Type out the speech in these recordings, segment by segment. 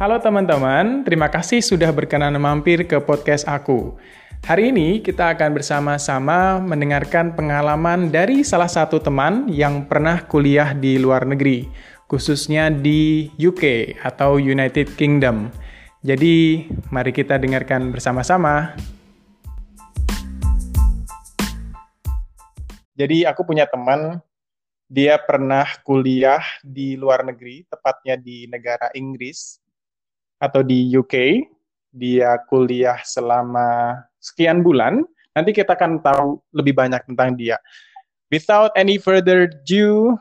Halo teman-teman, terima kasih sudah berkenan mampir ke podcast aku. Hari ini kita akan bersama-sama mendengarkan pengalaman dari salah satu teman yang pernah kuliah di luar negeri, khususnya di UK atau United Kingdom. Jadi, mari kita dengarkan bersama-sama. Jadi, aku punya teman, dia pernah kuliah di luar negeri, tepatnya di negara Inggris atau di UK. Dia kuliah selama sekian bulan. Nanti kita akan tahu lebih banyak tentang dia. Without any further ado,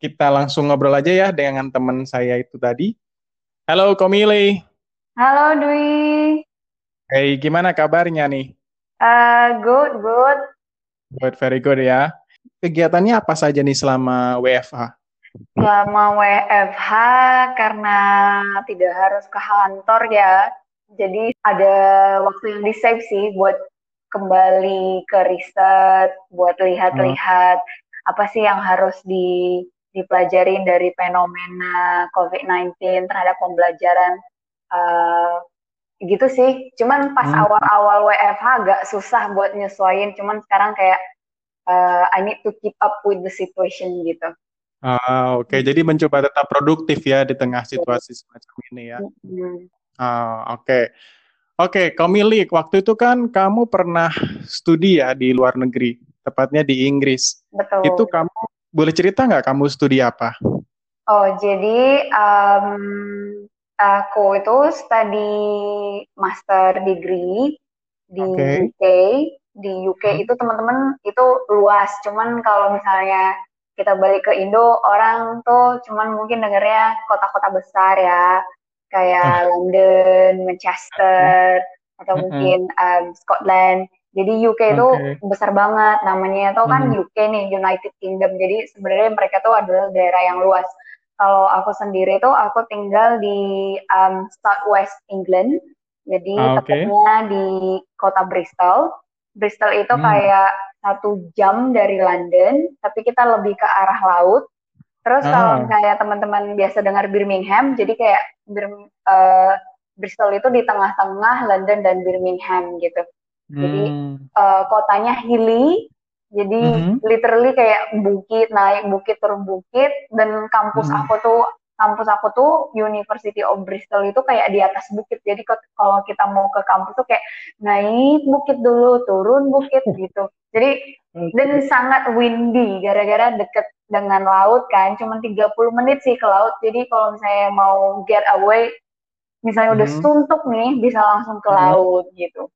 kita langsung ngobrol aja ya dengan teman saya itu tadi. Halo Komile. Halo Dwi. Hey, gimana kabarnya nih? Uh, good, good. Good, very good ya. Kegiatannya apa saja nih selama WFH? Selama WFH karena tidak harus ke kantor ya. Jadi ada waktu yang di save sih buat kembali ke riset, buat lihat-lihat hmm. apa sih yang harus di dipelajarin dari fenomena COVID-19 terhadap pembelajaran uh, gitu sih. Cuman pas hmm. awal-awal WFH agak susah buat nyesuaiin. Cuman sekarang kayak uh, I need to keep up with the situation gitu. Ah, oke. Okay. Jadi mencoba tetap produktif ya di tengah situasi semacam ini ya. Hmm. Ah, oke. Okay. Oke, okay, milik waktu itu kan kamu pernah studi ya di luar negeri, tepatnya di Inggris. Betul. Itu kamu boleh cerita nggak kamu studi apa? Oh, jadi um, aku itu study master degree di okay. UK. Di UK hmm. itu teman-teman itu luas. Cuman kalau misalnya kita balik ke Indo, orang tuh cuman mungkin dengarnya kota-kota besar ya, kayak oh. London, Manchester, atau hmm. mungkin um, Scotland. Jadi UK itu okay. besar banget namanya itu kan hmm. UK nih United Kingdom. Jadi sebenarnya mereka tuh adalah daerah yang luas kalau aku sendiri tuh aku tinggal di um, Southwest England, jadi ah, okay. tepatnya di kota Bristol. Bristol itu hmm. kayak satu jam dari London, tapi kita lebih ke arah laut. Terus ah. kalau kayak teman-teman biasa dengar Birmingham, jadi kayak Bir uh, Bristol itu di tengah-tengah London dan Birmingham gitu. Hmm. Jadi uh, kotanya hilly, jadi mm-hmm. literally kayak bukit naik bukit turun bukit dan kampus mm-hmm. aku tuh kampus aku tuh University of Bristol itu kayak di atas bukit. Jadi kalau kita mau ke kampus tuh kayak naik bukit dulu, turun bukit gitu. Jadi dan sangat windy gara-gara deket dengan laut kan. Cuma 30 menit sih ke laut. Jadi kalau misalnya mau get away misalnya udah mm-hmm. suntuk nih bisa langsung ke mm-hmm. laut gitu.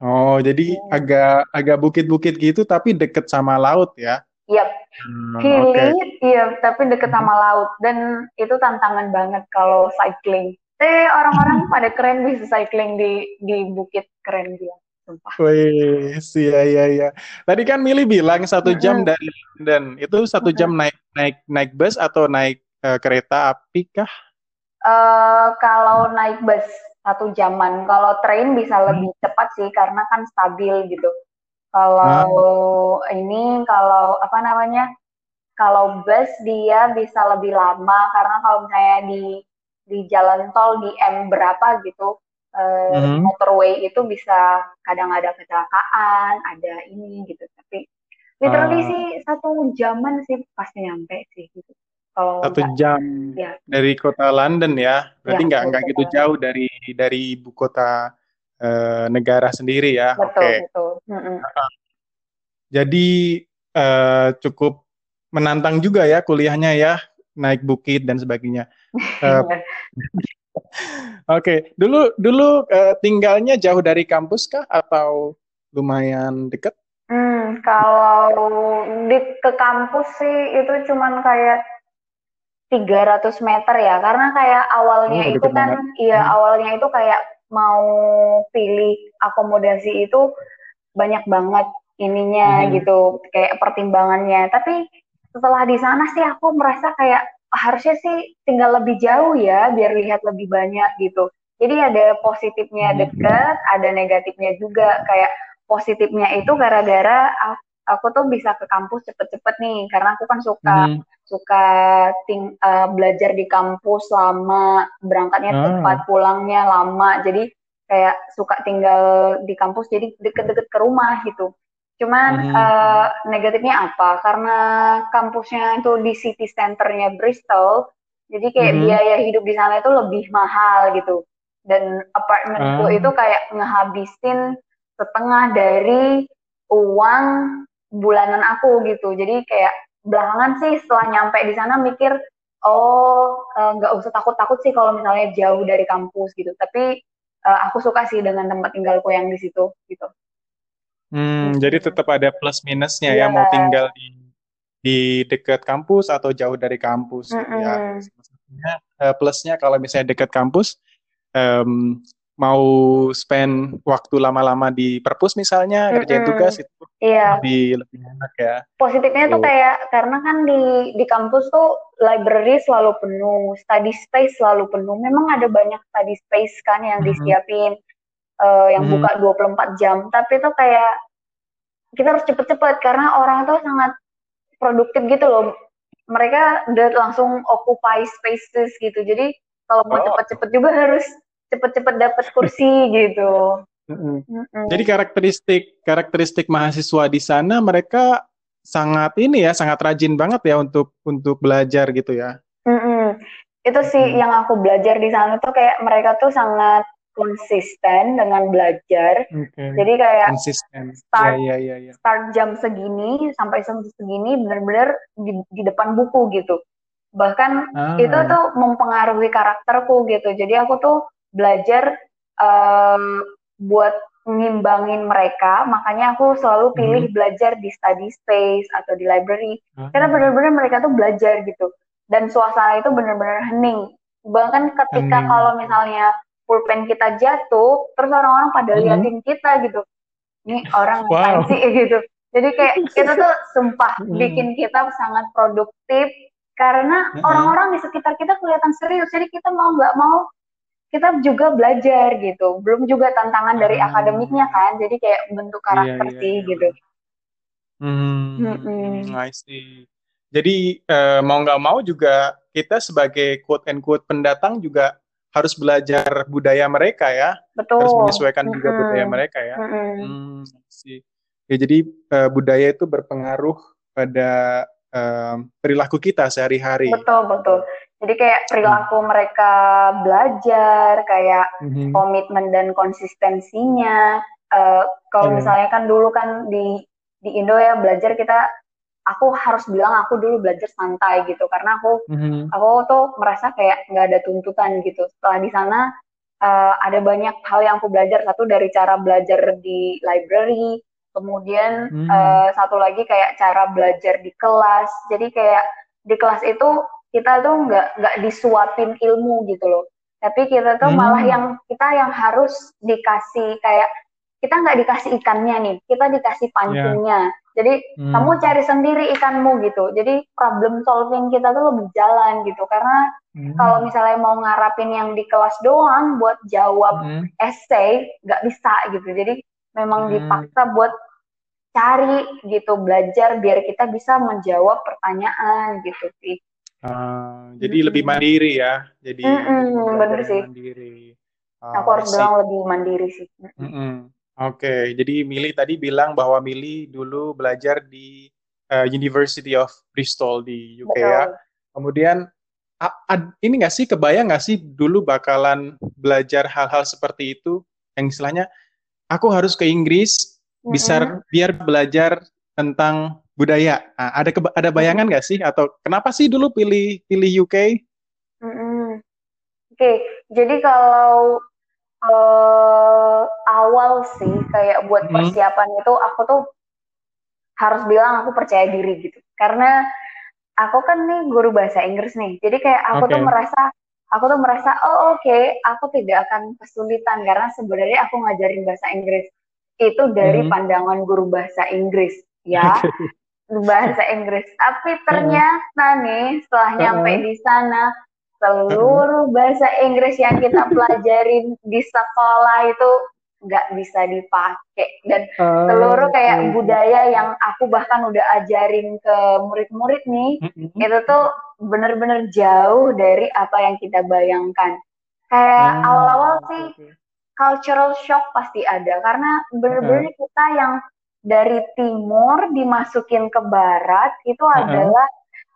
Oh, jadi hmm. agak agak bukit-bukit gitu tapi deket sama laut ya? Iya. Yep. Hmm, okay. iya, tapi deket sama laut dan itu tantangan banget kalau cycling. Eh, orang-orang pada keren bisa cycling di di bukit keren dia. Sumpah. Wih, iya iya iya. Tadi kan Mili bilang satu jam mm -hmm. dari London. Itu satu jam naik naik naik bus atau naik uh, kereta api kah? Uh, kalau naik bus satu jaman. Kalau train bisa hmm. lebih cepat sih karena kan stabil gitu. Kalau hmm. ini kalau apa namanya? Kalau bus dia bisa lebih lama karena kalau misalnya di di jalan tol di M berapa gitu eh, hmm. motorway itu bisa kadang ada kecelakaan, ada ini gitu. Tapi literally uh. sih satu jaman sih pasti nyampe sih gitu. Kalau satu jam ya. dari kota London ya, berarti nggak ya, nggak gitu jauh dari dari ibu kota uh, negara sendiri ya. Betul okay. betul. Mm -hmm. Jadi uh, cukup menantang juga ya kuliahnya ya, naik bukit dan sebagainya. Uh, Oke, okay. dulu dulu uh, tinggalnya jauh dari kampus kah atau lumayan dekat? Hmm, kalau di ke kampus sih itu cuman kayak 300 meter ya karena kayak awalnya oh, itu kan iya hmm. awalnya itu kayak mau pilih akomodasi itu banyak banget ininya hmm. gitu kayak pertimbangannya tapi setelah di sana sih aku merasa kayak harusnya sih tinggal lebih jauh ya biar lihat lebih banyak gitu jadi ada positifnya hmm. deket ada negatifnya juga kayak positifnya itu gara-gara aku tuh bisa ke kampus cepet-cepet nih karena aku kan suka hmm suka ting uh, belajar di kampus lama, berangkatnya ah. cepat, pulangnya lama. Jadi kayak suka tinggal di kampus jadi deket-deket ke rumah gitu. Cuman hmm. uh, negatifnya apa? Karena kampusnya itu di city centernya Bristol, jadi kayak hmm. biaya hidup di sana itu lebih mahal gitu. Dan apartemenku ah. itu kayak ngehabisin setengah dari uang bulanan aku gitu. Jadi kayak belakangan sih setelah nyampe di sana mikir oh eh, nggak uh, usah takut-takut sih kalau misalnya jauh dari kampus gitu tapi uh, aku suka sih dengan tempat tinggalku yang di situ gitu hmm, jadi tetap ada plus minusnya yeah. ya mau iya. tinggal di di dekat kampus atau jauh dari kampus mm -hmm. ya uh, plusnya kalau misalnya dekat kampus um, mau spend waktu lama-lama di perpus misalnya mm -hmm. kerjain tugas itu iya. lebih lebih enak ya. Positifnya tuh kayak karena kan di di kampus tuh library selalu penuh, study space selalu penuh. Memang ada banyak study space kan yang mm -hmm. disiapin uh, yang mm -hmm. buka 24 jam, tapi tuh kayak kita harus cepet-cepet karena orang tuh sangat produktif gitu loh. Mereka udah langsung occupy spaces gitu. Jadi kalau mau oh. cepet-cepet juga harus cepet-cepet dapat kursi gitu. Mm -hmm. Jadi karakteristik karakteristik mahasiswa di sana mereka sangat ini ya sangat rajin banget ya untuk untuk belajar gitu ya. Mm -hmm. Itu sih mm. yang aku belajar di sana tuh kayak mereka tuh sangat konsisten dengan belajar. Okay. Jadi kayak konsisten. Start, ya, ya, ya, ya. start jam segini sampai jam segini benar-benar di, di depan buku gitu. Bahkan ah. itu tuh mempengaruhi karakterku gitu. Jadi aku tuh belajar um, buat ngimbangin mereka, makanya aku selalu pilih hmm. belajar di study space atau di library. Hmm. Karena benar-benar mereka tuh belajar gitu. Dan suasana itu benar-benar hening. Bahkan ketika hmm. kalau misalnya pulpen kita jatuh, terus orang-orang pada hmm. liatin kita gitu. Ini orang wow. sih gitu. Jadi kayak itu tuh sumpah hmm. bikin kita sangat produktif karena orang-orang hmm. di sekitar kita kelihatan serius. Jadi kita mau nggak mau kita juga belajar gitu. Belum juga tantangan dari hmm. akademiknya kan. Jadi kayak bentuk iya, karakter yeah, yeah, sih yeah. gitu. Hmm, hmm. I see. Jadi uh, mau nggak mau juga kita sebagai quote and quote pendatang juga harus belajar budaya mereka ya. Betul. Harus menyesuaikan hmm. juga budaya mereka ya. Hmm. Hmm, sih. Ya jadi uh, budaya itu berpengaruh pada uh, perilaku kita sehari-hari. Betul betul. Jadi kayak perilaku hmm. mereka belajar, kayak hmm. komitmen dan konsistensinya. Uh, kalau hmm. misalnya kan dulu kan di di Indo ya belajar kita, aku harus bilang aku dulu belajar santai gitu karena aku hmm. aku tuh merasa kayak nggak ada tuntutan gitu. Setelah di sana uh, ada banyak hal yang aku belajar. Satu dari cara belajar di library, kemudian hmm. uh, satu lagi kayak cara belajar di kelas. Jadi kayak di kelas itu kita tuh nggak nggak disuapin ilmu gitu loh tapi kita tuh hmm. malah yang kita yang harus dikasih kayak kita nggak dikasih ikannya nih kita dikasih pancingnya yeah. jadi hmm. kamu cari sendiri ikanmu gitu jadi problem solving kita tuh lebih jalan gitu karena hmm. kalau misalnya mau ngarapin yang di kelas doang buat jawab hmm. essay nggak bisa gitu jadi memang hmm. dipaksa buat cari gitu belajar biar kita bisa menjawab pertanyaan gitu sih Uh, jadi hmm. lebih mandiri ya. Jadi hmm, bener sih. Mandiri. Uh, Aku harus bilang lebih mandiri sih. Mm -mm. Oke, okay. jadi Mili tadi bilang bahwa Mili dulu belajar di uh, University of Bristol di UK ya. Betul. ya. Kemudian ini nggak sih kebayang nggak sih dulu bakalan belajar hal-hal seperti itu yang istilahnya aku harus ke Inggris mm -hmm. bisa biar belajar tentang budaya. Nah, ada ada bayangan nggak sih atau kenapa sih dulu pilih pilih UK? Mm-hmm. Oke, okay. jadi kalau uh, awal sih kayak buat hmm. persiapan itu aku tuh harus bilang aku percaya diri gitu. Karena aku kan nih guru bahasa Inggris nih. Jadi kayak aku okay. tuh merasa aku tuh merasa oh oke, okay, aku tidak akan kesulitan karena sebenarnya aku ngajarin bahasa Inggris itu dari hmm. pandangan guru bahasa Inggris ya. Bahasa Inggris. Tapi ternyata nih setelah nyampe di sana seluruh bahasa Inggris yang kita pelajarin di sekolah itu nggak bisa dipakai. Dan uh, seluruh kayak uh, budaya yang aku bahkan udah ajarin ke murid-murid nih itu tuh bener-bener jauh dari apa yang kita bayangkan. Kayak awal-awal sih cultural shock pasti ada. Karena bener-bener kita yang dari timur dimasukin ke barat itu adalah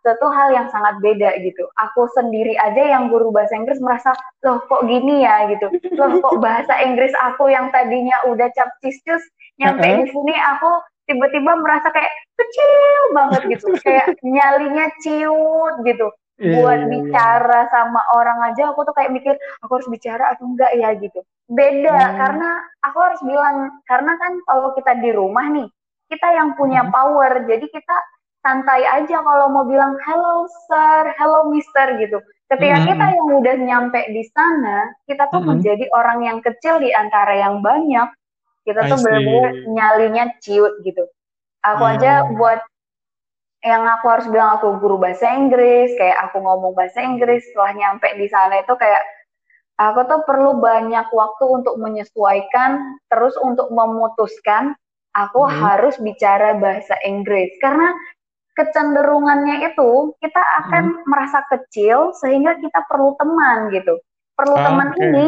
suatu hal yang sangat beda gitu. Aku sendiri aja yang guru bahasa Inggris merasa, loh kok gini ya gitu. Loh kok bahasa Inggris aku yang tadinya udah cap cus nyampe uh -huh. di sini aku tiba-tiba merasa kayak kecil banget gitu. kayak nyalinya ciut gitu. Yeah, Buat yeah, iya. bicara yeah. sama orang aja aku tuh kayak mikir, aku harus bicara atau enggak ya gitu. Beda, hmm. karena aku harus bilang, karena kan kalau kita di rumah nih, kita yang punya hmm. power, jadi kita santai aja kalau mau bilang hello sir, hello mister gitu. Ketika mm-hmm. kita yang udah nyampe di sana, kita tuh mm-hmm. menjadi orang yang kecil di antara yang banyak. Kita tuh benar-benar nyalinya ciut gitu. Aku mm. aja buat yang aku harus bilang aku guru bahasa Inggris, kayak aku ngomong bahasa Inggris setelah nyampe di sana itu kayak aku tuh perlu banyak waktu untuk menyesuaikan, terus untuk memutuskan aku hmm. harus bicara bahasa Inggris karena kecenderungannya itu kita akan hmm. merasa kecil sehingga kita perlu teman gitu. Perlu ah, teman okay. ini,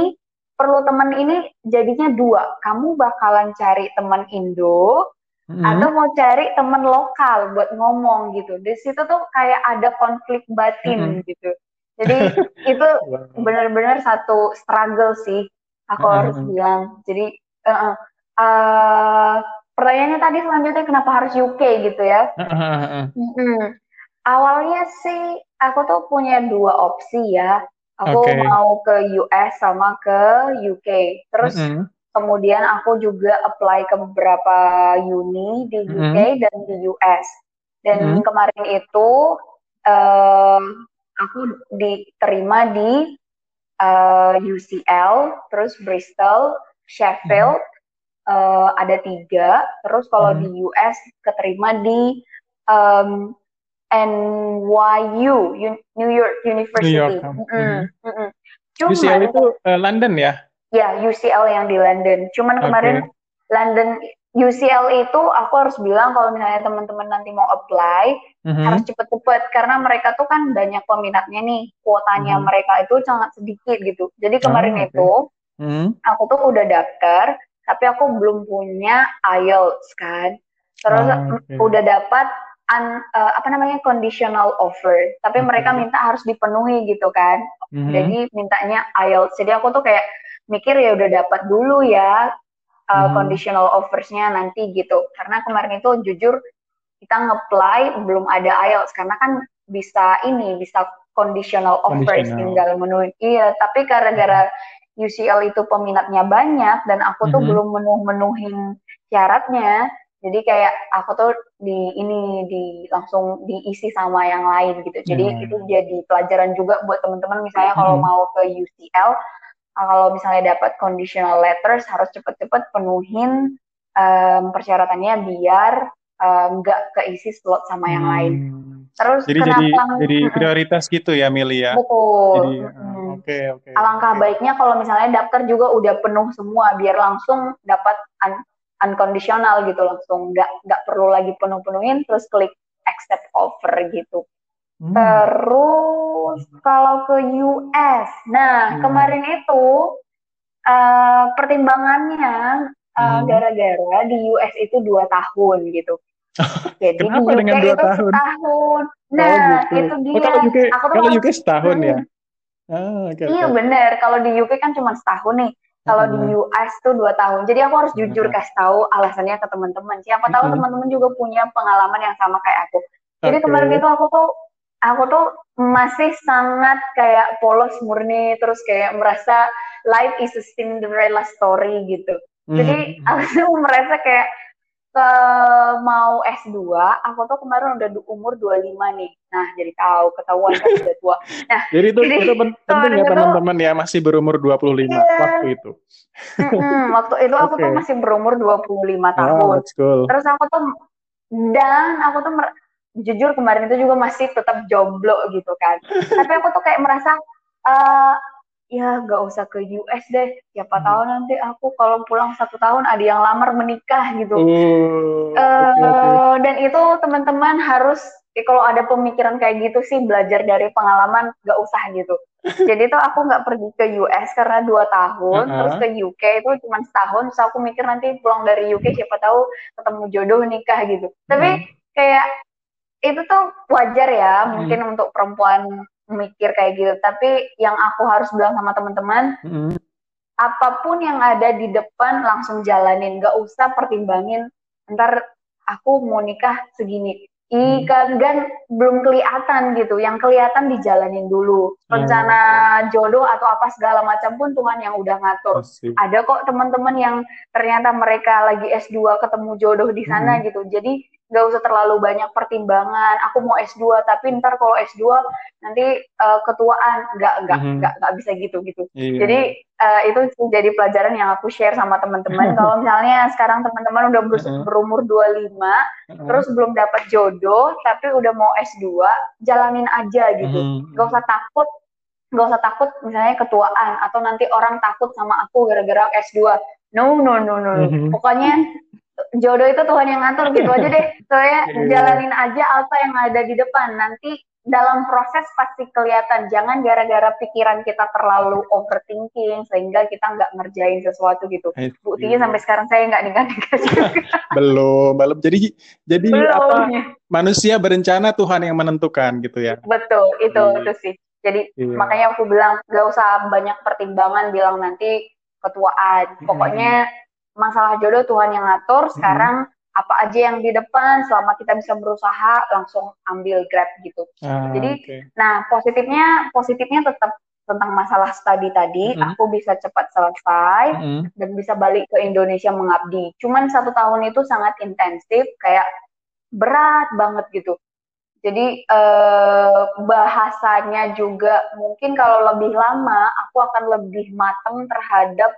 perlu teman ini jadinya dua. Kamu bakalan cari teman Indo hmm. atau mau cari teman lokal buat ngomong gitu. Di situ tuh kayak ada konflik batin hmm. gitu. Jadi itu benar-benar satu struggle sih aku hmm. harus bilang. Jadi uh, uh, pertanyaannya tadi selanjutnya kenapa harus UK gitu ya? hmm Awalnya sih aku tuh punya dua opsi ya. Aku okay. mau ke US sama ke UK. Terus mm-hmm. Kemudian aku juga apply ke beberapa uni di UK mm-hmm. dan di US. Dan mm-hmm. kemarin itu um, aku diterima di uh, eh, UCL, terus Bristol, Sheffield, mm-hmm uh, ada tiga. Terus kalau hmm. di US keterima di um, NYU, New York University. New York. Mm -hmm. Mm -hmm. Cuman, UCL itu uh, London ya? Ya, UCL yang di London. Cuman kemarin London UCL itu aku harus bilang kalau misalnya teman-teman nanti mau apply mm-hmm. harus cepet-cepet karena mereka tuh kan banyak peminatnya nih kuotanya mm-hmm. mereka itu sangat sedikit gitu jadi kemarin oh, okay. itu mm-hmm. aku tuh udah daftar tapi aku belum punya IELTS kan. Terus oh, okay. udah dapat un, uh, apa namanya conditional offer, tapi okay. mereka minta harus dipenuhi gitu kan. Mm-hmm. Jadi mintanya IELTS. Jadi aku tuh kayak mikir ya udah dapat dulu ya uh, mm-hmm. conditional offersnya nanti gitu. Karena kemarin itu jujur kita ngeplay belum ada IELTS karena kan bisa ini bisa conditional offers conditional. tinggal menuhi. Iya, tapi gara-gara mm-hmm UCL itu peminatnya banyak dan aku tuh mm -hmm. belum menuh-menuhin syaratnya. Jadi kayak aku tuh di ini di langsung diisi sama yang lain gitu. Jadi mm -hmm. itu jadi pelajaran juga buat teman-teman misalnya kalau mm -hmm. mau ke UCL kalau misalnya dapat conditional letters harus cepet-cepet penuhin um, persyaratannya biar nggak um, keisi slot sama yang hmm. lain. Terus jadi kenapa, jadi jadi prioritas gitu ya Mili ya. Betul. Jadi hmm. oke okay, oke. Okay, Alangkah okay. baiknya kalau misalnya daftar juga udah penuh semua biar langsung dapat un unconditional gitu langsung nggak nggak perlu lagi penuh-penuhin terus klik accept offer gitu. Hmm. Terus kalau ke US, nah hmm. kemarin itu uh, pertimbangannya uh, gara-gara di US itu dua tahun gitu. Jadi Kenapa di dengan dua tahun? Setahun. Oh, nah, oh, gitu. itu dia. Oh, kalau UK, aku tuh kalau UK setahun ya? Ah, okay, iya okay. bener. Kalau di UK kan cuma setahun nih. Kalau hmm. di US tuh dua tahun. Jadi aku harus jujur hmm. kasih tahu alasannya ke teman-teman. Siapa tahu hmm. teman-teman juga punya pengalaman yang sama kayak aku. Jadi okay. kemarin itu aku tuh aku tuh masih sangat kayak polos murni terus kayak merasa life is a Cinderella story gitu. Jadi hmm. aku tuh merasa kayak ke mau S2, aku tuh kemarin udah umur 25 nih. Nah, jadi tahu ketahuan kan udah tua. Nah, jadi itu jadi, itu penting ya teman-teman ya masih berumur 25 yeah. waktu itu. mm-hmm, waktu itu aku okay. tuh masih berumur 25 ah, tahun. Oh, cool. Terus aku tuh dan aku tuh jujur kemarin itu juga masih tetap jomblo gitu kan. Tapi aku tuh kayak merasa uh, ya gak usah ke US deh siapa hmm. tahu nanti aku kalau pulang satu tahun ada yang lamar menikah gitu uh, uh, okay, okay. dan itu teman-teman harus ya kalau ada pemikiran kayak gitu sih belajar dari pengalaman gak usah gitu jadi tuh aku nggak pergi ke US karena dua tahun uh -huh. terus ke UK itu cuma setahun terus aku mikir nanti pulang dari UK siapa tahu ketemu jodoh nikah gitu tapi hmm. kayak itu tuh wajar ya hmm. mungkin untuk perempuan mikir kayak gitu tapi yang aku harus bilang sama teman-teman mm-hmm. apa pun yang ada di depan langsung jalanin gak usah pertimbangin ntar aku mau nikah segini ikan kan belum kelihatan gitu yang kelihatan dijalanin dulu rencana jodoh atau apa segala macam pun Tuhan yang udah ngatur Pasti. ada kok teman-teman yang ternyata mereka lagi S2 ketemu jodoh di sana hmm. gitu jadi nggak usah terlalu banyak pertimbangan aku mau S2 tapi ntar kalau S2 nanti uh, ketuaan nggak nggak mm-hmm. nggak nggak bisa gitu gitu iya. jadi uh, itu jadi pelajaran yang aku share sama teman-teman kalau misalnya sekarang teman-teman udah ber- mm-hmm. berumur 25 mm-hmm. terus belum dapat jodoh tapi udah mau S2 jalanin aja gitu mm-hmm. nggak usah takut nggak usah takut misalnya ketuaan atau nanti orang takut sama aku gara-gara S2 no no no no mm-hmm. pokoknya jodoh itu Tuhan yang ngatur gitu aja deh. Soalnya iya. jalanin aja apa yang ada di depan. Nanti dalam proses pasti kelihatan. Jangan gara-gara pikiran kita terlalu overthinking sehingga kita nggak ngerjain sesuatu gitu. Buktinya sampai sekarang saya nggak nikah-nikah belum, belum. Jadi jadi belum. apa? Manusia berencana Tuhan yang menentukan gitu ya. Betul, itu hmm. itu sih. Jadi iya. makanya aku bilang nggak usah banyak pertimbangan bilang nanti ketuaan. Pokoknya hmm masalah jodoh Tuhan yang ngatur sekarang hmm. apa aja yang di depan selama kita bisa berusaha langsung ambil grab gitu ah, jadi okay. nah positifnya positifnya tetap tentang masalah studi tadi mm -hmm. aku bisa cepat selesai mm -hmm. dan bisa balik ke Indonesia mengabdi cuman satu tahun itu sangat intensif kayak berat banget gitu jadi eh, bahasanya juga mungkin kalau lebih lama aku akan lebih matang terhadap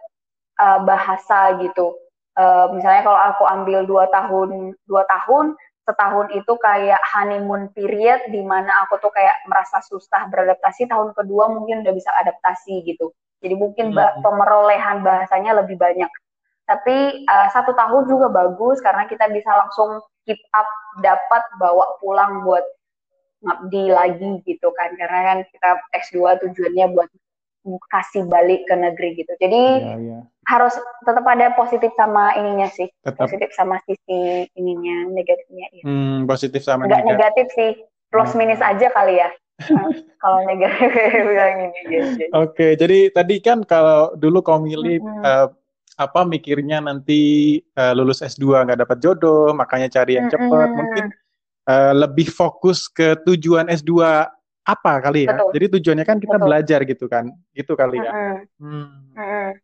uh, bahasa gitu. Uh, misalnya kalau aku ambil dua tahun dua tahun setahun itu kayak honeymoon period di mana aku tuh kayak merasa susah beradaptasi tahun kedua mungkin udah bisa adaptasi gitu jadi mungkin hmm. pemerolehan bahasanya lebih banyak tapi uh, satu tahun juga bagus karena kita bisa langsung keep up dapat bawa pulang buat ngabdi lagi gitu kan karena kan kita S2 tujuannya buat kasih balik ke negeri gitu. Jadi ya, ya. harus tetap ada positif sama ininya sih. Tetap. Positif sama sisi ininya, negatifnya. Ya. Hmm, positif sama negatif. negatif sih, plus hmm. minus aja kali ya. kalau negatif bilang ini gitu. Oke, okay, jadi tadi kan kalau dulu kau milih hmm. uh, apa mikirnya nanti uh, lulus S2 nggak dapat jodoh, makanya cari yang cepat. Hmm. Mungkin uh, lebih fokus ke tujuan S2 apa kali ya. Betul. Jadi tujuannya kan kita Betul. belajar gitu kan. Gitu kali ya. Hmm.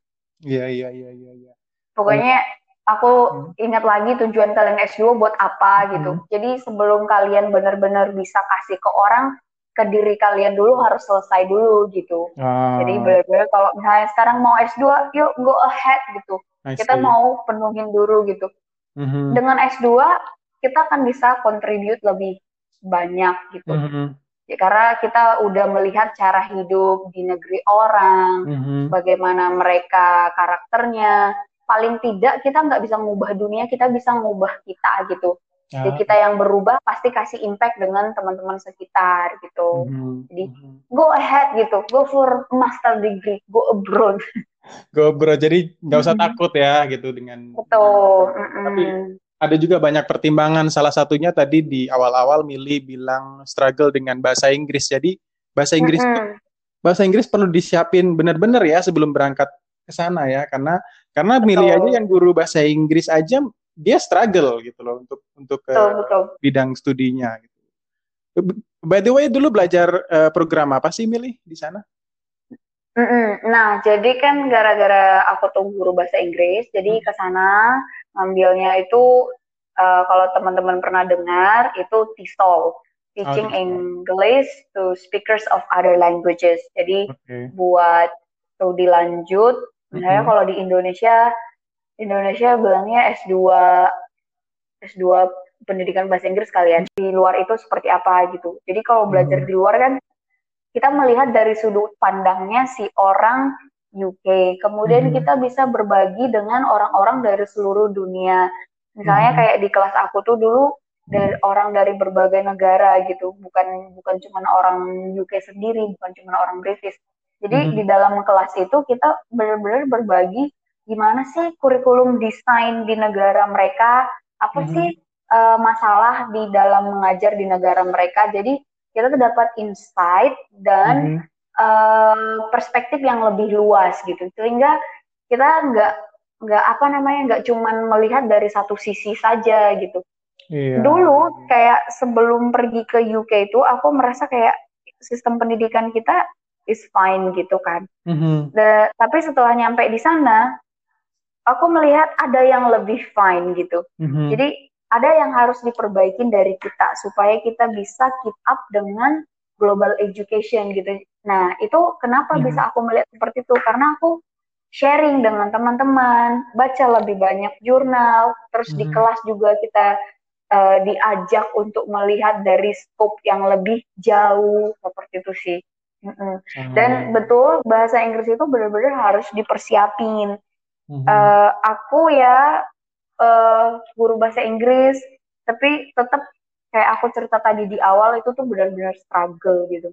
Iya, iya, iya, iya, iya. Pokoknya aku hmm. ingat lagi tujuan kalian S2 buat apa gitu. Hmm. Jadi sebelum kalian benar-benar bisa kasih ke orang, ke diri kalian dulu harus selesai dulu gitu. Ah. Jadi benar-benar kalau misalnya sekarang mau S2, yuk go ahead gitu. Kita mau penuhin dulu gitu. Mm-hmm. Dengan S2 kita akan bisa contribute lebih banyak gitu. Mm-hmm. Ya, karena kita udah melihat cara hidup di negeri orang, mm-hmm. bagaimana mereka karakternya. Paling tidak kita nggak bisa mengubah dunia, kita bisa mengubah kita gitu. Ya. Jadi kita yang berubah pasti kasih impact dengan teman-teman sekitar gitu. Mm-hmm. Jadi mm-hmm. go ahead gitu, go for master degree, go abroad. Go abroad, jadi nggak usah mm-hmm. takut ya gitu dengan. Betul. Mm-hmm. Tapi ada juga banyak pertimbangan. Salah satunya tadi di awal-awal Mili bilang struggle dengan bahasa Inggris. Jadi bahasa Inggris mm -hmm. bahasa Inggris perlu disiapin benar-benar ya sebelum berangkat ke sana ya karena karena betul. Mili aja yang guru bahasa Inggris aja dia struggle gitu loh untuk untuk ke bidang studinya gitu. By the way dulu belajar uh, program apa sih Mili di sana? Nah, jadi kan gara-gara aku tuh guru bahasa Inggris, jadi ke sana ngambilnya itu uh, kalau teman-teman pernah dengar itu TESOL, Teaching oh, English to Speakers of Other Languages. Jadi okay. buat studi lanjut, misalnya mm-hmm. kalau di Indonesia, Indonesia bilangnya S2 S2 pendidikan bahasa Inggris kalian. Di luar itu seperti apa gitu. Jadi kalau belajar mm-hmm. di luar kan kita melihat dari sudut pandangnya si orang UK. Kemudian mm-hmm. kita bisa berbagi dengan orang-orang dari seluruh dunia. Misalnya mm-hmm. kayak di kelas aku tuh dulu dari orang dari berbagai negara gitu, bukan bukan cuma orang UK sendiri, bukan cuma orang British. Jadi mm-hmm. di dalam kelas itu kita benar-benar berbagi gimana sih kurikulum desain di negara mereka, apa mm-hmm. sih uh, masalah di dalam mengajar di negara mereka. Jadi kita tuh dapat insight dan mm-hmm. Uh, perspektif yang lebih luas gitu. Sehingga kita nggak nggak apa namanya nggak cuman melihat dari satu sisi saja gitu. Iya. Dulu kayak sebelum pergi ke UK itu aku merasa kayak sistem pendidikan kita is fine gitu kan. Mm-hmm. The, tapi setelah nyampe di sana, aku melihat ada yang lebih fine gitu. Mm-hmm. Jadi ada yang harus diperbaikin dari kita supaya kita bisa keep up dengan global education gitu. Nah, itu kenapa hmm. bisa aku melihat seperti itu? Karena aku sharing dengan teman-teman, baca lebih banyak jurnal, terus hmm. di kelas juga kita uh, diajak untuk melihat dari scope yang lebih jauh seperti itu sih. Hmm. Dan betul bahasa Inggris itu benar-benar harus dipersiapin. Hmm. Uh, aku ya uh, guru bahasa Inggris tapi tetap kayak aku cerita tadi di awal itu tuh benar-benar struggle gitu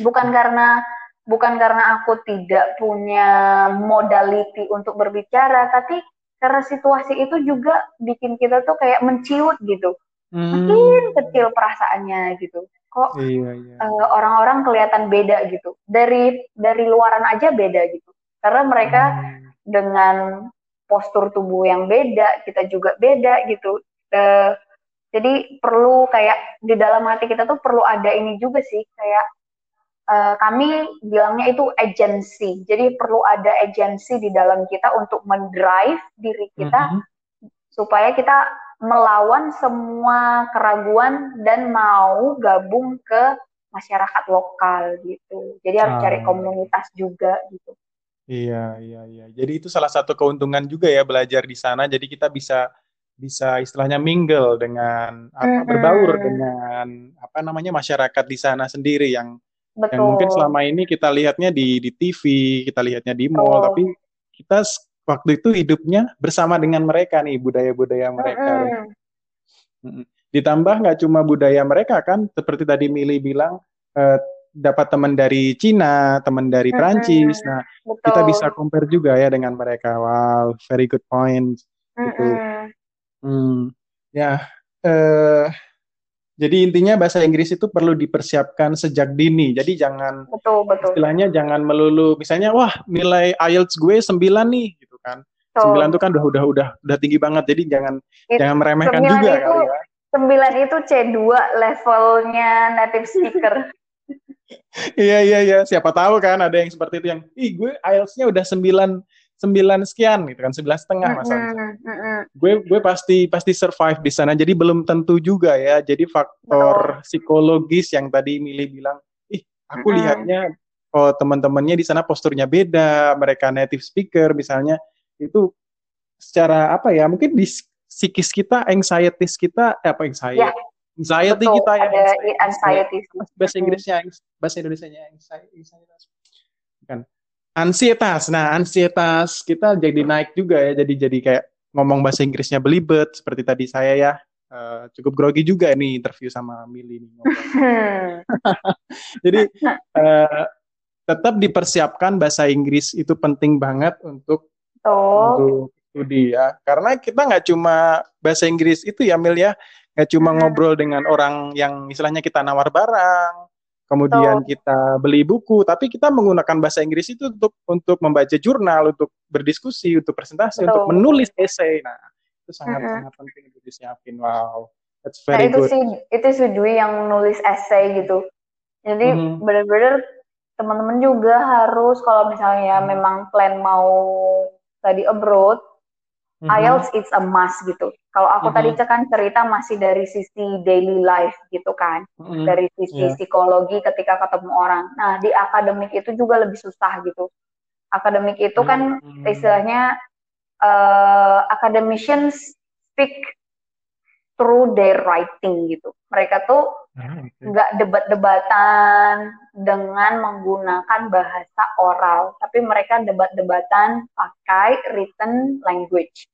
bukan karena bukan karena aku tidak punya modality untuk berbicara tapi karena situasi itu juga bikin kita tuh kayak menciut gitu hmm. makin kecil perasaannya gitu kok iya, iya. Uh, orang-orang kelihatan beda gitu dari dari luaran aja beda gitu karena mereka hmm. dengan postur tubuh yang beda, kita juga beda gitu. Uh, jadi perlu kayak di dalam hati kita tuh perlu ada ini juga sih kayak uh, kami bilangnya itu agency. Jadi perlu ada agency di dalam kita untuk mendrive diri kita mm -hmm. supaya kita melawan semua keraguan dan mau gabung ke masyarakat lokal gitu. Jadi harus ah. cari komunitas juga gitu. Iya, iya, iya. Jadi itu salah satu keuntungan juga ya belajar di sana. Jadi kita bisa bisa istilahnya mingle dengan apa mm -hmm. berbaur dengan apa namanya masyarakat di sana sendiri yang Betul. yang mungkin selama ini kita lihatnya di di TV, kita lihatnya di mall, oh. tapi kita waktu itu hidupnya bersama dengan mereka nih budaya-budaya mereka. Mm -hmm. Ditambah nggak cuma budaya mereka kan, seperti tadi Mili bilang. Eh, dapat teman dari Cina, teman dari Prancis. Nah, Betul. kita bisa compare juga ya dengan mereka. Wow, very good point. Gitu. Hmm, ya. Eh, jadi intinya bahasa Inggris itu perlu dipersiapkan sejak dini. Jadi jangan betul, betul. istilahnya jangan melulu misalnya wah nilai IELTS gue 9 nih gitu kan. Sembilan itu kan udah udah udah udah tinggi banget. Jadi jangan It, jangan meremehkan juga itu, kali ya. Sembilan itu C2 levelnya native speaker. iya iya iya siapa tahu kan ada yang seperti itu yang ih gue IELTS-nya udah sembilan sembilan sekian gitu kan sembilan setengah masalahnya gue gue pasti pasti survive di sana. Jadi belum tentu juga ya. Jadi faktor oh. psikologis yang tadi Mili bilang ih aku lihatnya oh teman-temannya di sana posturnya beda mereka native speaker misalnya. Itu secara apa ya mungkin di psikis kita anxieties kita eh, apa anxiety? Ya anxiety Betul, kita ya anxiety. bahasa Inggrisnya bahasa Indonesia-nya anxiety. Kan ansietas. Nah ansietas. Kita jadi naik juga ya. Jadi jadi kayak ngomong bahasa Inggrisnya belibet seperti tadi saya ya. Uh, cukup grogi juga nih interview sama Mili nih jadi uh, tetap dipersiapkan bahasa Inggris itu penting banget untuk oh. untuk studi ya. Karena kita nggak cuma bahasa Inggris itu ya Mil ya. Nggak cuma ngobrol dengan orang yang istilahnya kita nawar barang, kemudian Betul. kita beli buku, tapi kita menggunakan bahasa Inggris itu untuk untuk membaca jurnal, untuk berdiskusi, untuk presentasi, Betul. untuk menulis esai. Nah, itu sangat hmm. sangat penting untuk disiapin. Wow, that's nah, very nah, itu good. sih itu sih Dwi yang nulis esai gitu. Jadi hmm. benar-benar teman-teman juga harus kalau misalnya hmm. memang plan mau study abroad, hmm. IELTS it's a must gitu. Kalau aku mm-hmm. tadi kan cerita masih dari sisi daily life gitu kan, mm-hmm. dari sisi yeah. psikologi ketika ketemu orang. Nah di akademik itu juga lebih susah gitu. Akademik itu kan mm-hmm. istilahnya uh, academicians speak through their writing gitu. Mereka tuh nggak okay. debat-debatan, dengan menggunakan bahasa oral, tapi mereka debat-debatan pakai written language.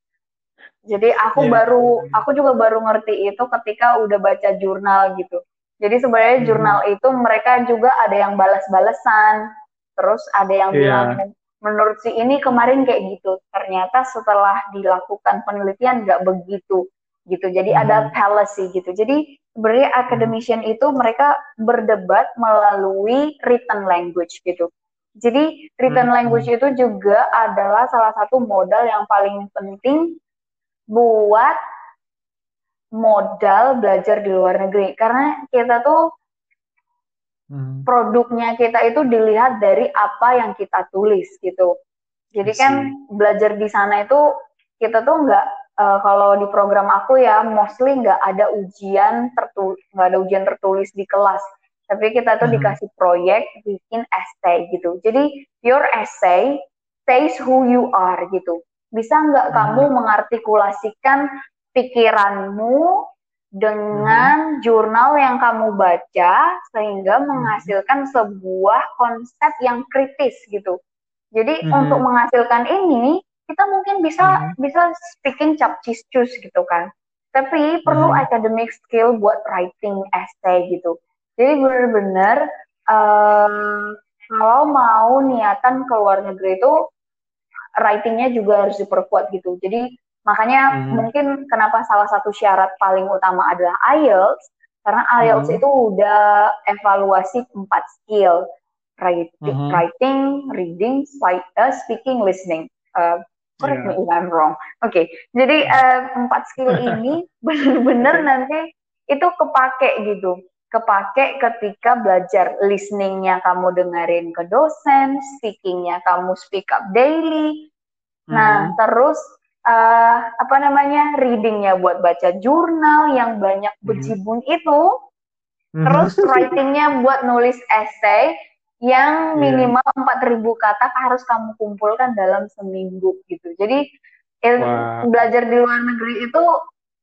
Jadi aku yeah. baru, aku juga baru ngerti itu ketika udah baca jurnal gitu. Jadi sebenarnya hmm. jurnal itu mereka juga ada yang balas-balesan, terus ada yang yeah. bilang menurut si ini kemarin kayak gitu. Ternyata setelah dilakukan penelitian nggak begitu gitu. Jadi hmm. ada fallacy gitu. Jadi sebenarnya academician itu mereka berdebat melalui written language gitu. Jadi written hmm. language itu juga adalah salah satu modal yang paling penting buat modal belajar di luar negeri karena kita tuh hmm. produknya kita itu dilihat dari apa yang kita tulis gitu. Jadi kan belajar di sana itu kita tuh nggak uh, kalau di program aku ya mostly nggak ada ujian tertulis nggak ada ujian tertulis di kelas. Tapi kita tuh hmm. dikasih proyek bikin essay gitu. Jadi your essay says who you are gitu. Bisa nggak hmm. kamu mengartikulasikan pikiranmu dengan hmm. jurnal yang kamu baca sehingga hmm. menghasilkan sebuah konsep yang kritis gitu. Jadi hmm. untuk menghasilkan ini kita mungkin bisa hmm. bisa speaking cap cus gitu kan. Tapi perlu hmm. academic skill buat writing essay gitu. Jadi benar-benar um, kalau mau niatan ke luar negeri itu writingnya juga harus diperkuat gitu. Jadi Makanya hmm. mungkin kenapa salah satu syarat paling utama adalah IELTS karena IELTS hmm. itu udah evaluasi empat skill writing, hmm. writing reading, uh, speaking, listening. Uh, correct yeah. me if I'm wrong. Oke, okay. jadi uh, empat skill ini benar-benar nanti itu kepake gitu kepake ketika belajar listeningnya kamu dengerin ke dosen, speakingnya kamu speak up daily. Nah, hmm. terus uh, apa namanya readingnya buat baca jurnal yang banyak bejibun hmm. itu, hmm. terus writingnya buat nulis essay yang iya. minimal empat yeah. ribu kata harus kamu kumpulkan dalam seminggu gitu. Jadi wow. belajar di luar negeri itu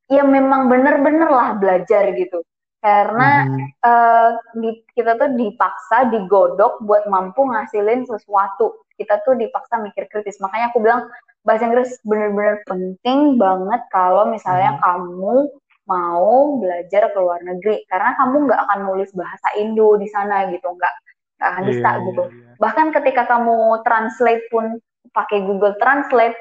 ya memang bener-bener lah belajar gitu. Karena hmm. uh, di, kita tuh dipaksa digodok buat mampu ngasilin sesuatu. Kita tuh dipaksa mikir kritis. Makanya aku bilang bahasa Inggris benar-benar penting banget kalau misalnya hmm. kamu mau belajar ke luar negeri karena kamu nggak akan nulis bahasa Indo di sana gitu nggak akan bisa yeah, gitu yeah, yeah. bahkan ketika kamu translate pun pakai Google Translate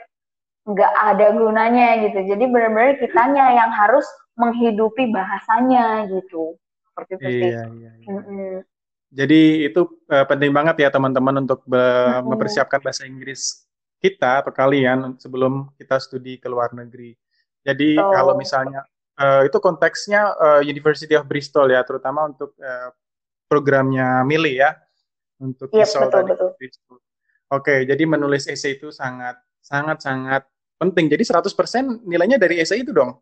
nggak ada gunanya gitu jadi benar-benar kitanya yang harus menghidupi bahasanya gitu seperti itu sih yeah, yeah, yeah. Mm -hmm. jadi itu uh, penting banget ya teman-teman untuk mm -hmm. mempersiapkan bahasa Inggris kita atau kalian sebelum kita studi ke luar negeri. Jadi oh. kalau misalnya uh, itu konteksnya uh, University of Bristol ya, terutama untuk uh, programnya Mili ya, untuk yep, iya, betul, betul. Bristol. Oke, jadi menulis essay itu sangat sangat sangat penting. Jadi 100% nilainya dari essay itu dong.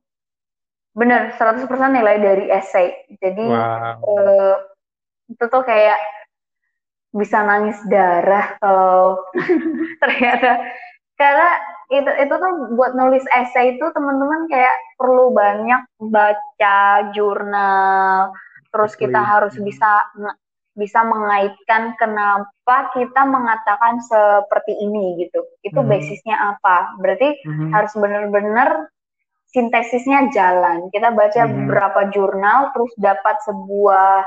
Bener, 100% nilai dari essay. Jadi wow. uh, itu tuh kayak bisa nangis darah kalau ternyata karena itu itu tuh buat nulis essay itu teman-teman kayak perlu banyak baca jurnal terus kita harus bisa bisa mengaitkan kenapa kita mengatakan seperti ini gitu itu mm -hmm. basisnya apa berarti mm -hmm. harus benar-benar sintesisnya jalan kita baca mm -hmm. berapa jurnal terus dapat sebuah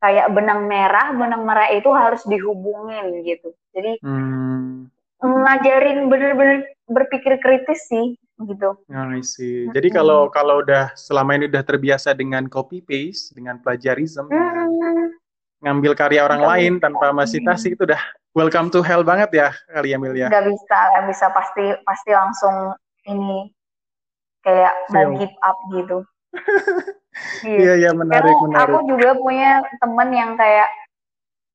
kayak benang merah, benang merah itu harus dihubungin gitu. Jadi hmm. ngajarin bener-bener berpikir kritis sih gitu. Oh, I see. Jadi hmm. kalau kalau udah selama ini udah terbiasa dengan copy paste, dengan plagiarism, hmm. Ngambil karya orang gak lain bisa. tanpa masitasi itu udah welcome to hell banget ya kali Amelia. Gak bisa, gak bisa pasti pasti langsung ini kayak mau give up gitu. Iya, iya, iya menarik, Karena menarik. Aku juga punya temen yang kayak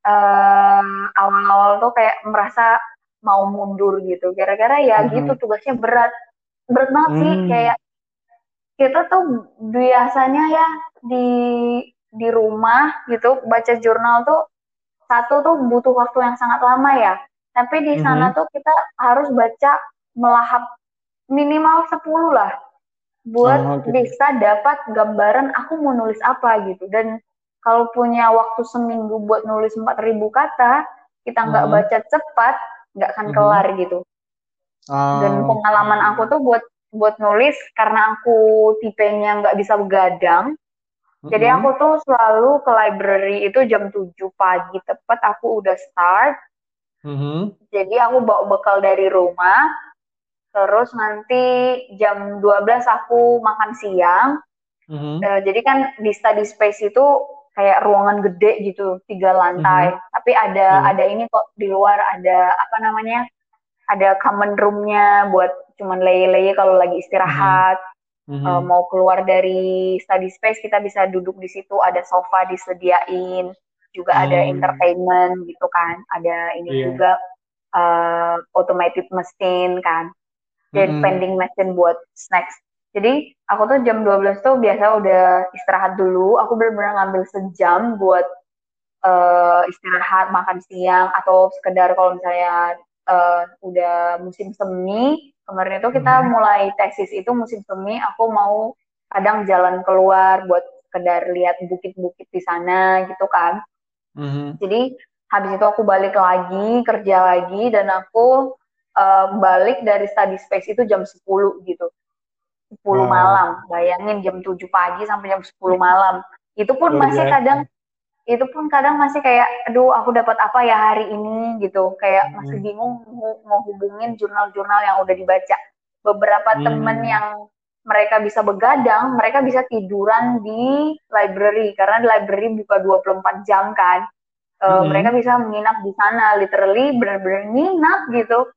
awal awal-awal tuh kayak merasa mau mundur gitu. Gara-gara ya mm-hmm. gitu tugasnya berat. Berat banget mm. sih kayak kita tuh biasanya ya di di rumah gitu baca jurnal tuh satu tuh butuh waktu yang sangat lama ya. Tapi di sana mm-hmm. tuh kita harus baca melahap minimal 10 lah buat oh, gitu. bisa dapat gambaran aku mau nulis apa gitu dan kalau punya waktu seminggu buat nulis 4000 kata, kita nggak hmm. baca cepat, nggak akan hmm. kelar gitu. Oh. Dan pengalaman aku tuh buat buat nulis karena aku tipenya nggak bisa begadang. Mm-hmm. Jadi aku tuh selalu ke library itu jam 7 pagi tepat aku udah start. Mm-hmm. Jadi aku bawa bekal dari rumah. Terus nanti jam 12 aku makan siang. Mm-hmm. Uh, jadi kan di study space itu kayak ruangan gede gitu, tiga lantai. Mm-hmm. Tapi ada mm-hmm. ada ini kok di luar ada apa namanya? Ada common roomnya buat cuman leye-leye kalau lagi istirahat mm-hmm. uh, mau keluar dari study space kita bisa duduk di situ ada sofa disediain juga mm. ada hmm. entertainment gitu kan ada ini yeah. juga uh, automated mesin kan dan mm. vending machine buat snacks jadi aku tuh jam 12 tuh biasa udah istirahat dulu aku benar-benar ngambil sejam buat uh, istirahat makan siang atau sekedar kalau misalnya uh, udah musim semi kemarin itu kita hmm. mulai tesis itu musim semi aku mau kadang jalan keluar buat sekedar lihat bukit-bukit di sana gitu kan hmm. jadi habis itu aku balik lagi kerja lagi dan aku uh, balik dari study space itu jam 10 gitu 10 wow. malam bayangin jam 7 pagi sampai jam 10 malam itu pun masih kadang itu pun kadang masih kayak aduh aku dapat apa ya hari ini gitu kayak hmm. masih bingung mau, mau hubungin jurnal-jurnal yang udah dibaca beberapa hmm. temen yang mereka bisa begadang mereka bisa tiduran di library karena di library buka 24 jam kan uh, hmm. mereka bisa menginap di sana literally benar-benar nginap gitu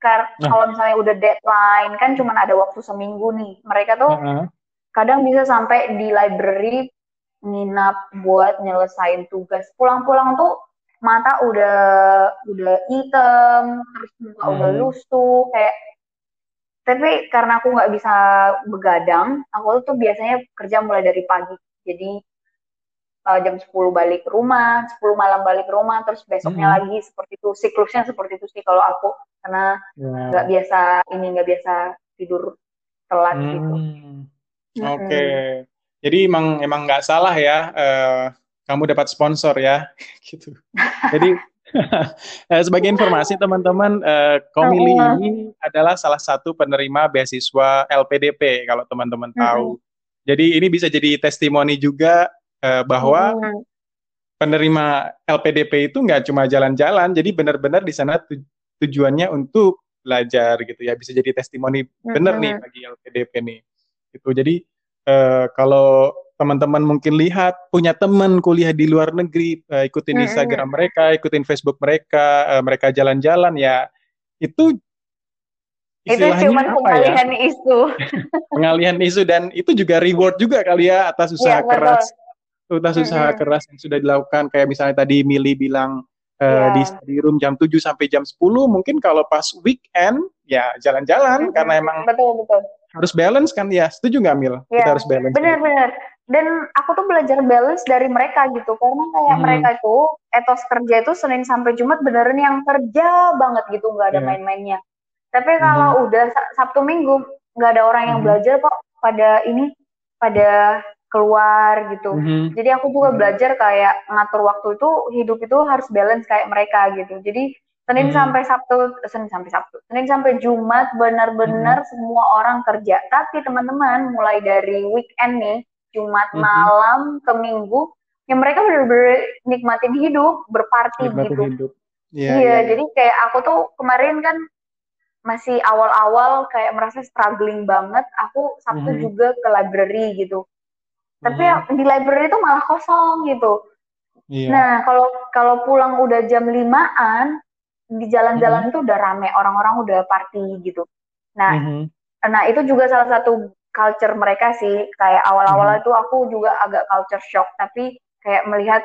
karena nah. kalau misalnya udah deadline kan cuma ada waktu seminggu nih mereka tuh uh -huh. kadang bisa sampai di library nginap buat nyelesain tugas pulang-pulang tuh mata udah udah hitam terus muka hmm. udah lusuh kayak tapi karena aku nggak bisa begadang aku tuh biasanya kerja mulai dari pagi jadi uh, jam 10 balik ke rumah 10 malam balik ke rumah terus besoknya hmm. lagi seperti itu siklusnya seperti itu sih kalau aku karena ya. nggak yeah. biasa ini nggak biasa tidur telat gitu. hmm. gitu oke okay. Jadi emang emang nggak salah ya uh, kamu dapat sponsor ya gitu. Jadi eh, sebagai informasi teman-teman, uh, Komili ini adalah salah satu penerima beasiswa LPDP kalau teman-teman tahu. Jadi ini bisa jadi testimoni juga uh, bahwa penerima LPDP itu nggak cuma jalan-jalan, jadi benar-benar di sana tujuannya untuk belajar gitu ya. Bisa jadi testimoni benar nih bagi LPDP nih. Gitu. Jadi uh, kalau teman-teman mungkin lihat punya teman kuliah di luar negeri, uh, ikutin hmm. Instagram mereka, ikutin Facebook mereka, uh, mereka jalan-jalan ya itu itu cuma ya? pengalihan ya? isu. pengalihan isu dan itu juga reward juga kali ya atas iya, usaha ya, keras, atas usaha hmm. keras yang sudah dilakukan kayak misalnya tadi Mili bilang uh, di di room jam 7 sampai jam 10 mungkin kalau pas weekend ya jalan-jalan hmm. karena emang betul betul harus balance kan ya setuju nggak Mil ya, kita harus balance benar-benar dan aku tuh belajar balance dari mereka gitu karena kayak hmm. mereka itu etos kerja itu Senin sampai Jumat beneran yang kerja banget gitu nggak ada yeah. main-mainnya tapi kalau hmm. udah Sabtu Minggu nggak ada orang yang hmm. belajar kok pada ini pada keluar gitu. Mm-hmm. Jadi aku juga belajar kayak ngatur waktu itu hidup itu harus balance kayak mereka gitu. Jadi Senin hmm. sampai Sabtu, Senin sampai Sabtu, Senin sampai Jumat benar-benar hmm. semua orang kerja. Tapi teman-teman mulai dari weekend nih, Jumat hmm. malam ke Minggu, ya mereka benar-benar nikmatin hidup, berparti nikmatin gitu. Hidup. Yeah, iya, yeah. jadi kayak aku tuh kemarin kan masih awal-awal kayak merasa struggling banget. Aku Sabtu hmm. juga ke library gitu. Tapi hmm. di library itu malah kosong gitu. Yeah. Nah, kalau kalau pulang udah jam limaan, di jalan-jalan mm-hmm. itu udah rame orang-orang udah party gitu nah mm-hmm. nah itu juga salah satu culture mereka sih kayak awal-awal mm-hmm. itu aku juga agak culture shock tapi kayak melihat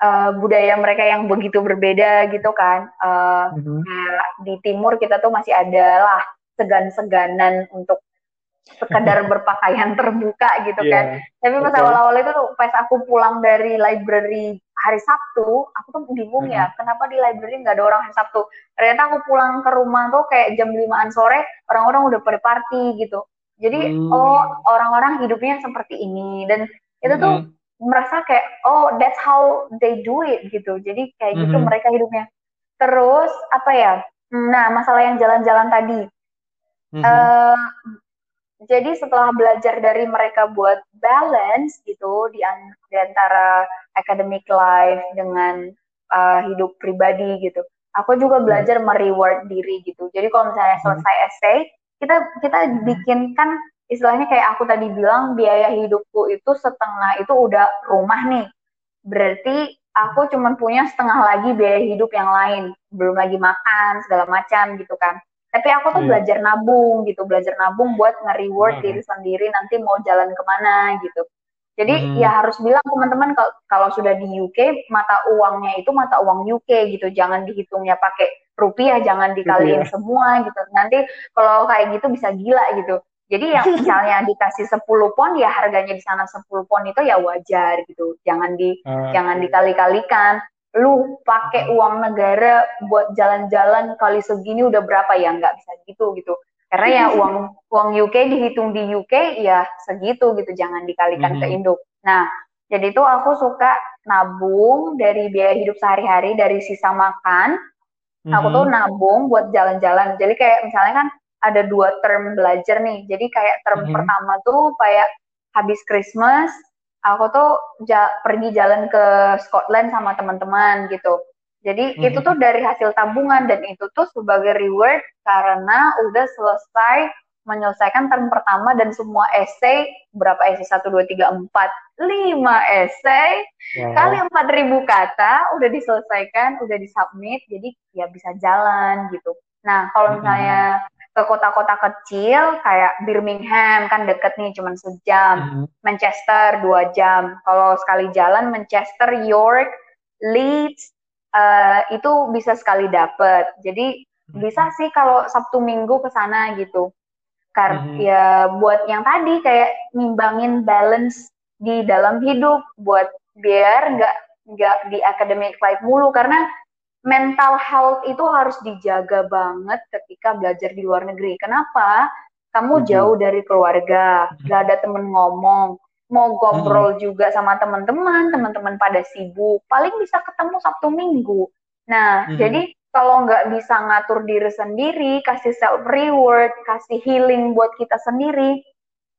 uh, budaya mereka yang begitu berbeda gitu kan uh, mm-hmm. kayak di timur kita tuh masih ada lah segan-seganan untuk sekedar berpakaian terbuka gitu yeah, kan. Tapi pas awal-awal itu pas aku pulang dari library hari Sabtu, aku tuh bingung ya, kenapa di library nggak ada orang hari Sabtu. Ternyata aku pulang ke rumah tuh kayak jam limaan sore, orang-orang udah pada party gitu. Jadi, hmm. oh orang-orang hidupnya seperti ini. Dan itu tuh merasa kayak oh that's how they do it gitu jadi kayak gitu Mhm. mereka hidupnya terus apa ya nah masalah yang jalan-jalan tadi Mhm. eh jadi setelah belajar dari mereka buat balance gitu di, an- di antara academic life dengan uh, hidup pribadi gitu. Aku juga belajar mereward diri gitu. Jadi kalau misalnya Hmm. selesai essay, kita kita bikin kan istilahnya kayak aku tadi bilang biaya hidupku itu setengah itu udah rumah nih. Berarti aku cuma punya setengah lagi biaya hidup yang lain, belum lagi makan segala macam gitu kan. Tapi aku tuh Iya. belajar nabung gitu, belajar nabung buat nge-reward Hmm. diri sendiri nanti mau jalan ke mana gitu. Jadi Mhm. ya harus bilang teman-teman kalau, kalau sudah di UK mata uangnya itu mata uang UK gitu, jangan dihitungnya pakai rupiah, jangan dikaliin Rupiah. semua gitu. Nanti kalau kayak gitu bisa gila gitu. Jadi yang misalnya dikasih 10 pon ya harganya di sana 10 pon itu ya wajar gitu. Jangan di Ah, jangan oke. dikali-kalikan. Lu pakai uang negara buat jalan-jalan kali segini udah berapa ya nggak bisa gitu gitu. Karena ya uang uang UK dihitung di UK ya segitu gitu, jangan dikalikan ke Mhm. Indo. Nah, jadi itu aku suka nabung dari biaya hidup sehari-hari dari sisa makan. Aku tuh Mhm. nabung buat jalan-jalan. Jadi kayak misalnya kan ada dua term belajar nih. Jadi kayak term Mhm. pertama tuh kayak habis Christmas, aku tuh ja- pergi jalan ke Scotland sama teman-teman gitu. Jadi itu Mhm. tuh dari hasil tabungan dan itu tuh sebagai reward karena udah selesai menyelesaikan term pertama dan semua essay berapa essay satu dua tiga empat lima essay Wow. kali 4000 kata udah diselesaikan, udah disubmit, jadi ya bisa jalan gitu. Nah, kalau Mhm. misalnya ke kota-kota kecil kayak Birmingham kan deket nih cuman sejam, Mhm. Manchester dua jam. Kalau sekali jalan Manchester, York, Leeds eh, itu bisa sekali dapet. Jadi Mhm. bisa sih kalau Sabtu Minggu ke sana gitu. Kar Mhm. ya buat yang tadi kayak nimbangin balance di dalam hidup buat biar nggak nggak di academic life mulu karena mental health itu harus dijaga banget ketika belajar di luar negeri. Kenapa? Kamu Setuju. jauh dari keluarga, nggak ada temen ngomong, mau ngobrol juga sama teman-teman, teman-teman pada sibuk, paling bisa ketemu Sabtu Minggu. Nah, Mhm. jadi kalau nggak bisa ngatur diri sendiri, kasih self reward, kasih healing buat kita sendiri,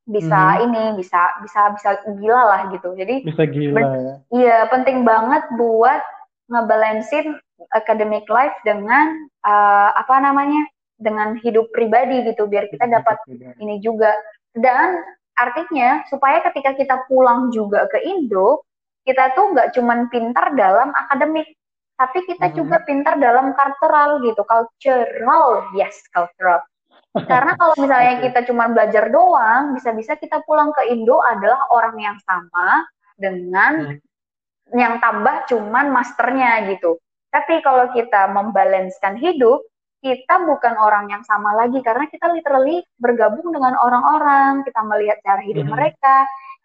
bisa Mhm. ini, bisa bisa bisa gila lah gitu. Jadi Bisa gila ya. Iya, penting banget buat ngebalancein academic life dengan uh, apa namanya? dengan hidup pribadi gitu biar kita dapat ini juga. Dan artinya supaya ketika kita pulang juga ke Indo, kita tuh nggak cuman pintar dalam akademik, tapi kita Mhm. juga pintar dalam cultural gitu, cultural, yes, cultural. Karena kalau misalnya kita cuma belajar doang, bisa-bisa kita pulang ke Indo adalah orang yang sama dengan Hmm. Yang tambah cuman masternya gitu. Tapi kalau kita membalanskan hidup, kita bukan orang yang sama lagi karena kita literally bergabung dengan orang-orang, kita melihat cara hidup Mhm. mereka,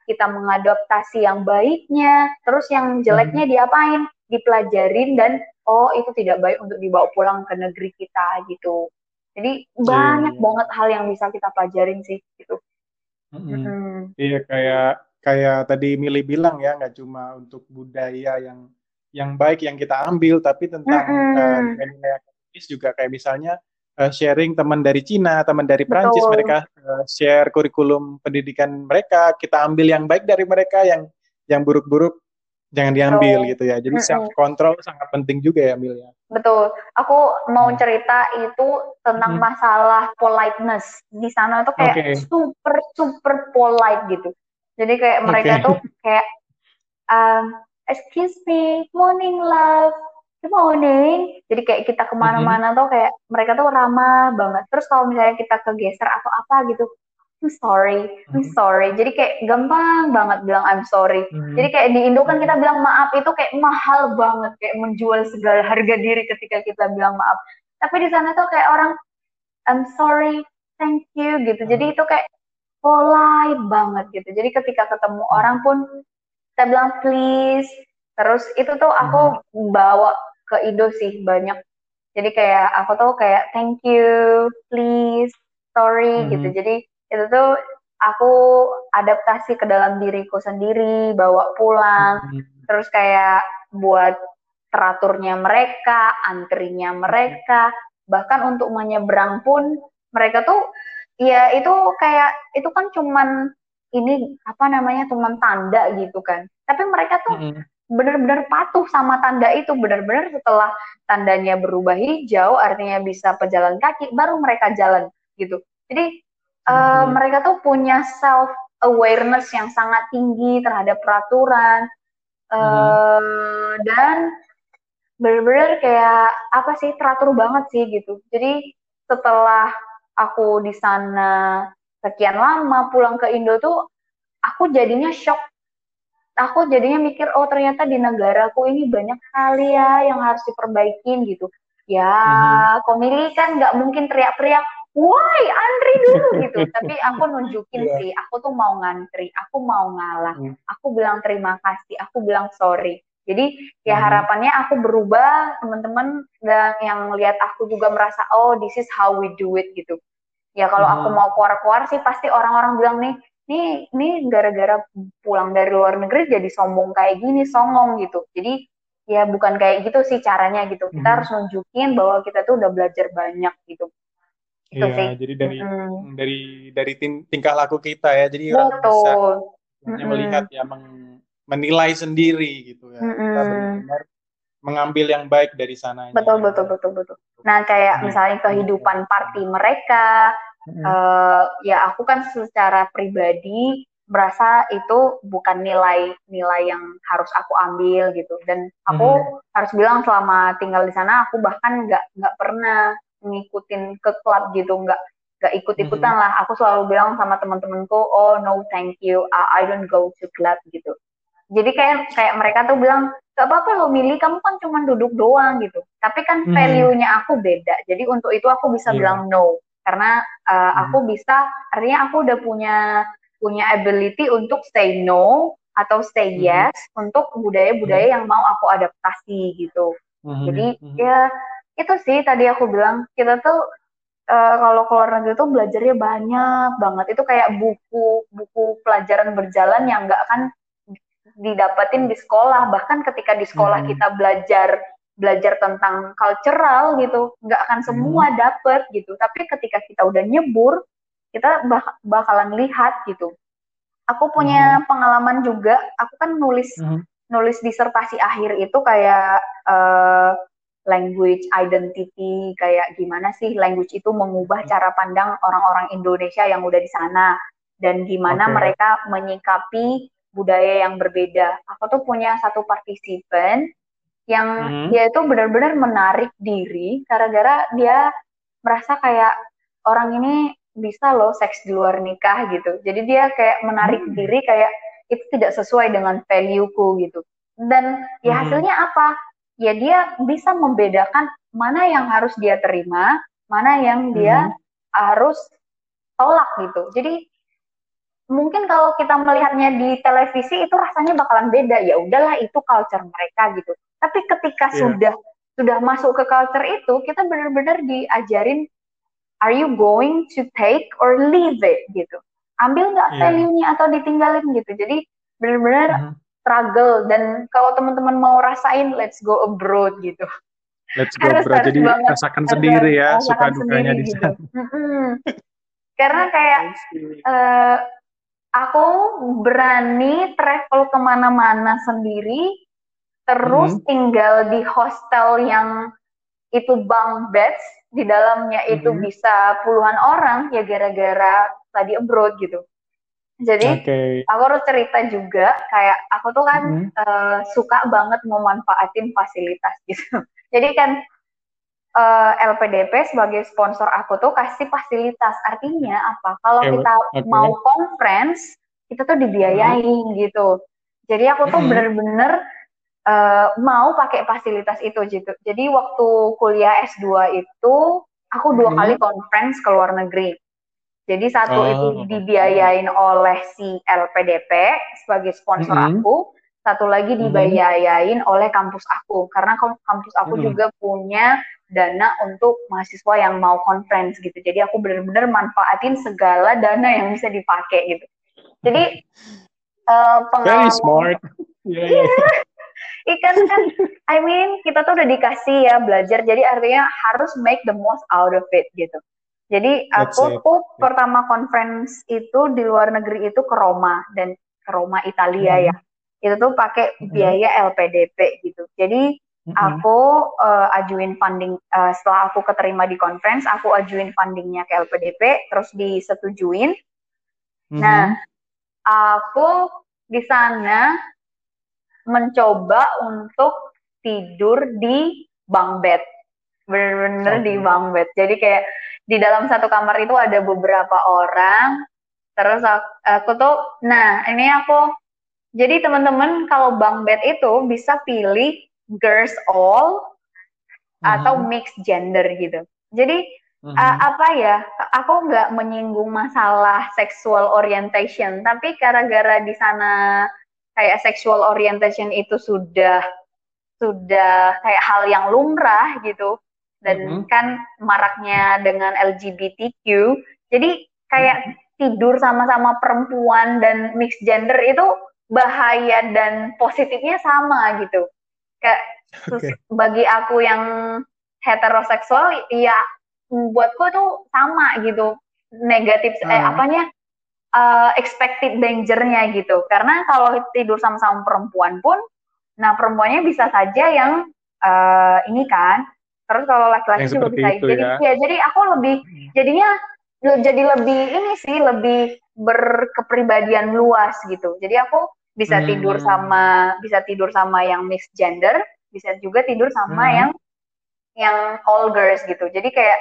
kita mengadaptasi yang baiknya, terus yang jeleknya diapain? Dipelajarin dan oh itu tidak baik untuk dibawa pulang ke negeri kita gitu. Jadi banyak iya. banget hal yang bisa kita pelajarin sih gitu. Mhm. Mm-mm. Iya kayak kayak tadi Mili bilang ya nggak cuma untuk budaya yang yang baik yang kita ambil tapi tentang nilai-nilai akademis juga kayak misalnya eh, sharing teman dari Cina, teman dari Prancis Betul. mereka eh, share kurikulum pendidikan mereka, kita ambil yang baik dari mereka yang yang buruk-buruk jangan diambil Betul. gitu ya. Jadi Mm-mm. self control sangat penting juga ya Mil ya. Betul. Aku mau Hmm. cerita itu tentang Hmm. masalah politeness. Di sana tuh kayak Oke. super super polite gitu. Jadi kayak mereka Oke. tuh kayak um, excuse me, morning love, good morning. Jadi kayak kita ke mana-mana tuh kayak mereka tuh ramah banget. Terus kalau misalnya kita kegeser atau apa gitu, I'm sorry, I'm Mhm. sorry. Jadi kayak gampang banget bilang I'm sorry. Mhm. Jadi kayak di Indo kan kita bilang maaf itu kayak mahal banget, kayak menjual segala harga diri ketika kita bilang maaf. Tapi di sana tuh kayak orang I'm sorry, thank you gitu. Jadi itu kayak polite banget gitu. Jadi ketika ketemu orang pun kita bilang please. Terus itu tuh aku bawa ke Indo sih banyak. Jadi kayak aku tuh kayak thank you, please, sorry Mhm. gitu. Jadi itu tuh aku adaptasi ke dalam diriku sendiri, bawa pulang, hmm. terus kayak buat teraturnya mereka, antrinya mereka, bahkan untuk menyeberang pun mereka tuh ya itu kayak itu kan cuman ini apa namanya cuman tanda gitu kan. Tapi mereka tuh hmm. benar-benar patuh sama tanda itu, benar-benar setelah tandanya berubah hijau artinya bisa pejalan kaki baru mereka jalan gitu. Jadi uh, mereka tuh punya self awareness yang sangat tinggi terhadap peraturan uh, hmm. dan benar-benar kayak apa sih teratur banget sih gitu jadi setelah aku di sana sekian lama pulang ke Indo tuh aku jadinya shock aku jadinya mikir oh ternyata di negaraku ini banyak hal ya yang harus diperbaikin gitu ya hmm. komili kan nggak mungkin teriak-teriak why antri dulu gitu tapi aku nunjukin yeah. sih aku tuh mau ngantri aku mau ngalah mm. aku bilang terima kasih aku bilang sorry jadi ya mm. harapannya aku berubah teman-teman dan yang lihat aku juga merasa oh this is how we do it gitu ya kalau aku mau keluar-keluar sih pasti orang-orang bilang nih nih nih gara-gara pulang dari luar negeri jadi sombong kayak gini songong gitu jadi ya bukan kayak gitu sih caranya gitu kita mm. harus nunjukin bahwa kita tuh udah belajar banyak gitu Iya, sih. jadi dari mm. dari dari ting tingkah laku kita ya, jadi Betul. orang bisa mm -hmm. melihat ya meng menilai sendiri gitu ya. Mm -hmm. Kita benar-benar mengambil yang baik dari sana. Betul ya. betul betul betul. Nah kayak mm. misalnya kehidupan party mereka, mm. uh, ya aku kan secara pribadi merasa itu bukan nilai-nilai yang harus aku ambil gitu dan aku mm. harus bilang selama tinggal di sana aku bahkan nggak nggak pernah ngikutin ke klub gitu nggak nggak ikut-ikutan -hmm. lah aku selalu bilang sama teman-temanku oh no thank you I, I don't go to club gitu jadi kayak kayak mereka tuh bilang gak apa-apa lo milih kamu kan cuma duduk doang gitu tapi kan mm-hmm. value-nya aku beda jadi untuk itu aku bisa yeah. bilang no karena uh, mm-hmm. aku bisa artinya aku udah punya punya ability untuk say no atau say mm-hmm. yes untuk budaya-budaya mm-hmm. yang mau aku adaptasi gitu mm-hmm. jadi mm-hmm. ya itu sih tadi aku bilang kita tuh uh, kalau keluar negeri tuh belajarnya banyak banget itu kayak buku buku pelajaran berjalan yang nggak akan didapetin di sekolah bahkan ketika di sekolah hmm. kita belajar belajar tentang cultural gitu nggak akan semua hmm. dapet gitu tapi ketika kita udah nyebur kita bak bakalan lihat gitu aku punya hmm. pengalaman juga aku kan nulis hmm. nulis disertasi akhir itu kayak uh, language identity kayak gimana sih language itu mengubah hmm. cara pandang orang-orang Indonesia yang udah di sana dan gimana okay. mereka menyikapi budaya yang berbeda. Aku tuh punya satu partisipan yang hmm. dia itu benar-benar menarik diri gara-gara dia merasa kayak orang ini bisa loh seks di luar nikah gitu. Jadi dia kayak menarik hmm. diri kayak itu tidak sesuai dengan valueku gitu. Dan ya hmm. hasilnya apa? ya dia bisa membedakan mana yang harus dia terima, mana yang dia hmm. harus tolak gitu. Jadi mungkin kalau kita melihatnya di televisi itu rasanya bakalan beda ya udahlah itu culture mereka gitu. Tapi ketika yeah. sudah sudah masuk ke culture itu kita benar-benar diajarin are you going to take or leave it gitu. Ambil nggak yeah. value-nya atau ditinggalin gitu. Jadi benar-benar uh -huh struggle dan kalau teman-teman mau rasain let's go abroad gitu. Let's go harus, abroad. Jadi banget, rasakan sendiri ya suka dukanya di gitu. sana. Karena kayak uh, aku berani travel ke mana-mana sendiri, terus hmm. tinggal di hostel yang itu bunk beds di dalamnya itu hmm. bisa puluhan orang ya gara-gara tadi abroad gitu. Jadi okay. aku harus cerita juga kayak aku tuh kan mm -hmm. uh, suka banget memanfaatin fasilitas gitu. Jadi kan uh, eh, LPDP sebagai sponsor aku tuh kasih fasilitas. Artinya apa? Kalau okay. kita okay. mau conference kita tuh dibiayain mm -hmm. gitu. Jadi aku tuh mm -hmm. bener-bener uh, mau pakai fasilitas itu gitu. Jadi waktu kuliah S2 itu aku dua mm -hmm. kali conference ke luar negeri. Jadi satu oh. itu dibiayain oleh si LPDP sebagai sponsor mm -hmm. aku, satu lagi dibiayain mm -hmm. oleh kampus aku karena kampus aku mm -hmm. juga punya dana untuk mahasiswa yang mau conference gitu. Jadi aku benar-benar manfaatin segala dana yang bisa dipakai gitu. Jadi uh, pengalaman Very smart. Yeah, yeah. Ikan kan, I mean kita tuh udah dikasih ya belajar, jadi artinya harus make the most out of it gitu. Jadi aku tuh yeah. pertama conference itu di luar negeri itu ke Roma dan ke Roma Italia hmm. ya. Itu tuh pakai hmm. biaya LPDP gitu. Jadi aku uh, ajuin funding uh, setelah aku keterima di conference, aku ajuin fundingnya ke LPDP, terus disetujuin. Hmm. Nah, aku di sana mencoba untuk tidur di bunk bed bener-bener okay. di bunk bed jadi kayak di dalam satu kamar itu ada beberapa orang terus aku, aku tuh nah ini aku jadi teman-teman kalau bunk bed itu bisa pilih girls all mm-hmm. atau mixed gender gitu jadi mm-hmm. uh, apa ya aku nggak menyinggung masalah sexual orientation tapi gara-gara di sana kayak sexual orientation itu sudah sudah kayak hal yang lumrah gitu dan mm-hmm. kan maraknya dengan LGBTQ jadi kayak mm-hmm. tidur sama-sama perempuan dan mixed gender itu bahaya dan positifnya sama gitu kayak okay. bagi aku yang heteroseksual ya buatku tuh sama gitu negatif uh. eh ah. apanya uh, expected dangernya gitu. Karena kalau tidur sama-sama perempuan pun, nah perempuannya bisa saja yang uh, ini kan. Terus kalau laki-laki juga bisa. jadi ya. ya, jadi aku lebih hmm. jadinya jadi lebih ini sih lebih berkepribadian luas gitu. Jadi aku bisa hmm. tidur sama bisa tidur sama yang mixed gender, bisa juga tidur sama hmm. yang yang all girls gitu. Jadi kayak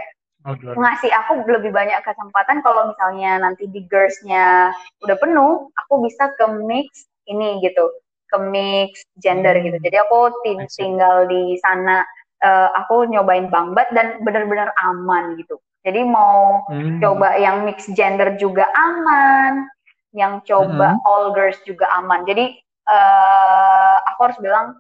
ngasih aku lebih banyak kesempatan kalau misalnya nanti di girls-nya udah penuh, aku bisa ke mix ini gitu, ke mix gender gitu. hmm. gitu. Jadi aku ting tinggal di sana, uh, aku nyobain bangbat dan benar-benar aman gitu. Jadi mau hmm. coba yang mix gender juga aman, yang coba hmm. all girls juga aman. Jadi uh, aku harus bilang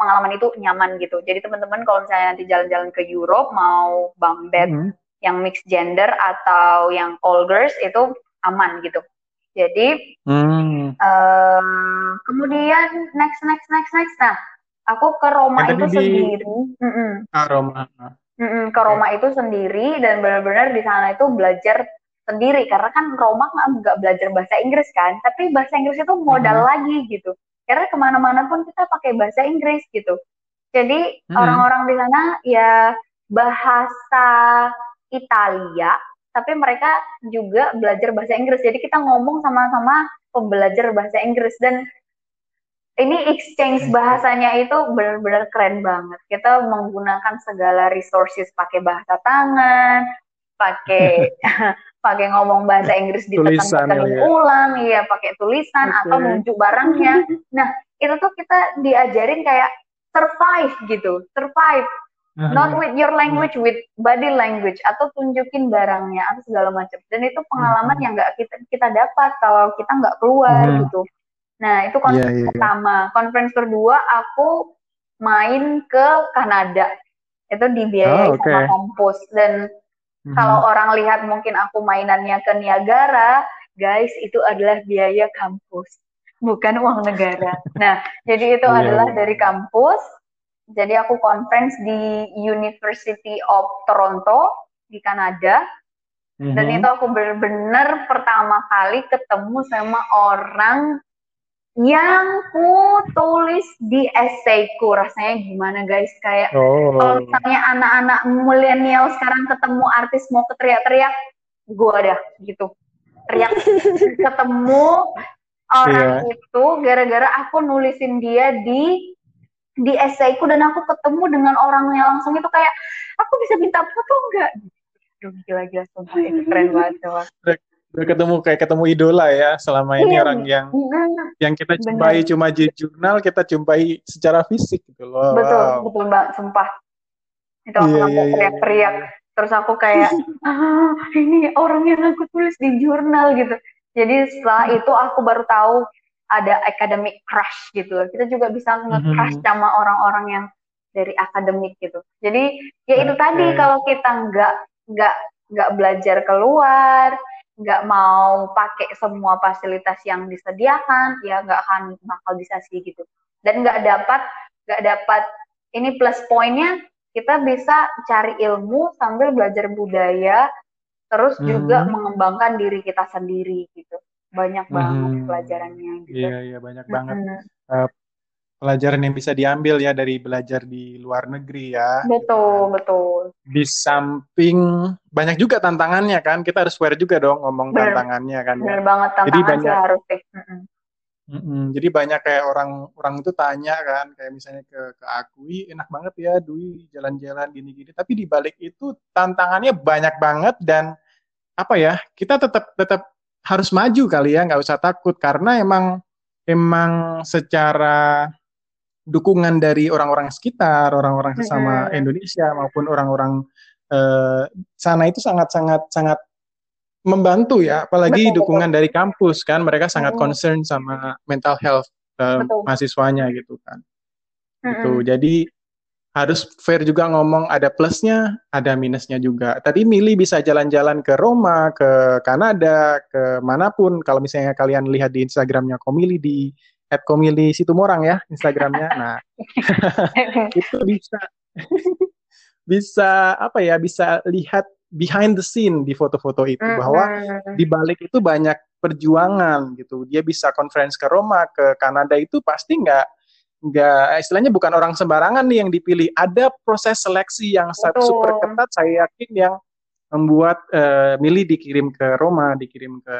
pengalaman itu nyaman gitu. Jadi teman-teman kalau misalnya nanti jalan-jalan ke Europe mau bang bed hmm yang mixed gender atau yang all girls itu aman gitu. Jadi hmm. uh, kemudian next next next next. Nah, aku ke Roma itu di... sendiri. Mm -mm. Ah, Roma. Mm -mm, ke Roma okay. itu sendiri dan benar-benar di sana itu belajar sendiri karena kan Roma nggak belajar bahasa Inggris kan, tapi bahasa Inggris itu modal hmm. lagi gitu. Karena ke mana-mana pun kita pakai bahasa Inggris gitu. Jadi orang-orang hmm. di sana ya bahasa Italia, tapi mereka juga belajar bahasa Inggris. Jadi kita ngomong sama-sama pembelajar bahasa Inggris dan ini exchange bahasanya itu benar-benar keren banget. Kita menggunakan segala resources pakai bahasa tangan, pakai pakai ngomong bahasa Inggris di tekan ya. ulang, iya pakai tulisan okay. atau nunjuk barangnya. Nah, itu tuh kita diajarin kayak survive gitu, survive not with your language with body language atau tunjukin barangnya atau segala macam dan itu pengalaman yang nggak kita kita dapat kalau kita nggak keluar hmm. gitu nah itu konferensi yeah, yeah, pertama konferensi kedua aku main ke Kanada itu dibiayai oh, okay. sama kampus dan hmm. kalau orang lihat mungkin aku mainannya ke Niagara guys itu adalah biaya kampus bukan uang negara nah jadi itu yeah. adalah dari kampus jadi aku conference di University of Toronto di Kanada. Mm-hmm. Dan itu aku benar-benar pertama kali ketemu sama orang yang ku tulis di esaiku rasanya gimana guys kayak oh. kalau misalnya anak-anak milenial sekarang ketemu artis mau keteriak-teriak gue ada gitu teriak ketemu orang yeah. itu gara-gara aku nulisin dia di di esaiku dan aku ketemu dengan orangnya langsung itu kayak aku bisa minta foto enggak? Aduh gila-gila sumpah ini keren banget coba. Udah ketemu kayak ketemu idola ya selama ini iya, orang yang yang kita jumpai cuma di jurnal kita jumpai secara fisik gitu loh. Betul, wow. betul Mbak, sumpah. Itu aku yeah, yeah, teriak-teriak. Yeah. Terus aku kayak, ah ini orang yang aku tulis di jurnal gitu. Jadi setelah itu aku baru tahu ada academic crush gitu. Kita juga bisa nge-crush mm-hmm. sama orang-orang yang dari akademik gitu. Jadi ya itu okay. tadi kalau kita nggak nggak nggak belajar keluar, nggak mau pakai semua fasilitas yang disediakan, ya nggak akan bakal bisa sih gitu. Dan nggak dapat nggak dapat ini plus poinnya kita bisa cari ilmu sambil belajar budaya, terus hmm. juga mengembangkan diri kita sendiri gitu. Banyak banget hmm. pelajarannya gitu. Iya iya banyak banget. Uh, pelajaran yang bisa diambil ya dari belajar di luar negeri ya. Betul, betul. Di samping banyak juga tantangannya kan, kita harus aware juga dong ngomong bener, tantangannya kan. Ya. Bener ya. banget tantangan jadi banyak, sih harus deh. Mm -mm, jadi banyak kayak orang orang itu tanya kan, kayak misalnya ke ke aku, enak banget ya Dwi jalan-jalan gini-gini. Tapi di balik itu tantangannya banyak banget dan apa ya, kita tetap tetap harus maju kali ya, nggak usah takut karena emang emang secara dukungan dari orang-orang sekitar, orang-orang sesama mm-hmm. Indonesia maupun orang-orang uh, sana itu sangat-sangat sangat membantu ya, apalagi betul, dukungan betul. dari kampus kan, mereka sangat mm-hmm. concern sama mental health uh, mahasiswanya gitu kan. Mm-hmm. Gitu. Jadi harus fair juga ngomong ada plusnya, ada minusnya juga. Tadi Mili bisa jalan-jalan ke Roma, ke Kanada, ke mana pun. Kalau misalnya kalian lihat di Instagramnya Komili di at komili situmorang ya Instagramnya. Nah, itu bisa bisa apa ya bisa lihat behind the scene di foto-foto itu mm -hmm. bahwa di balik itu banyak perjuangan gitu. Dia bisa conference ke Roma, ke Kanada itu pasti nggak nggak istilahnya bukan orang sembarangan nih yang dipilih. Ada proses seleksi yang Betul. super ketat saya yakin yang membuat uh, Mili dikirim ke Roma, dikirim ke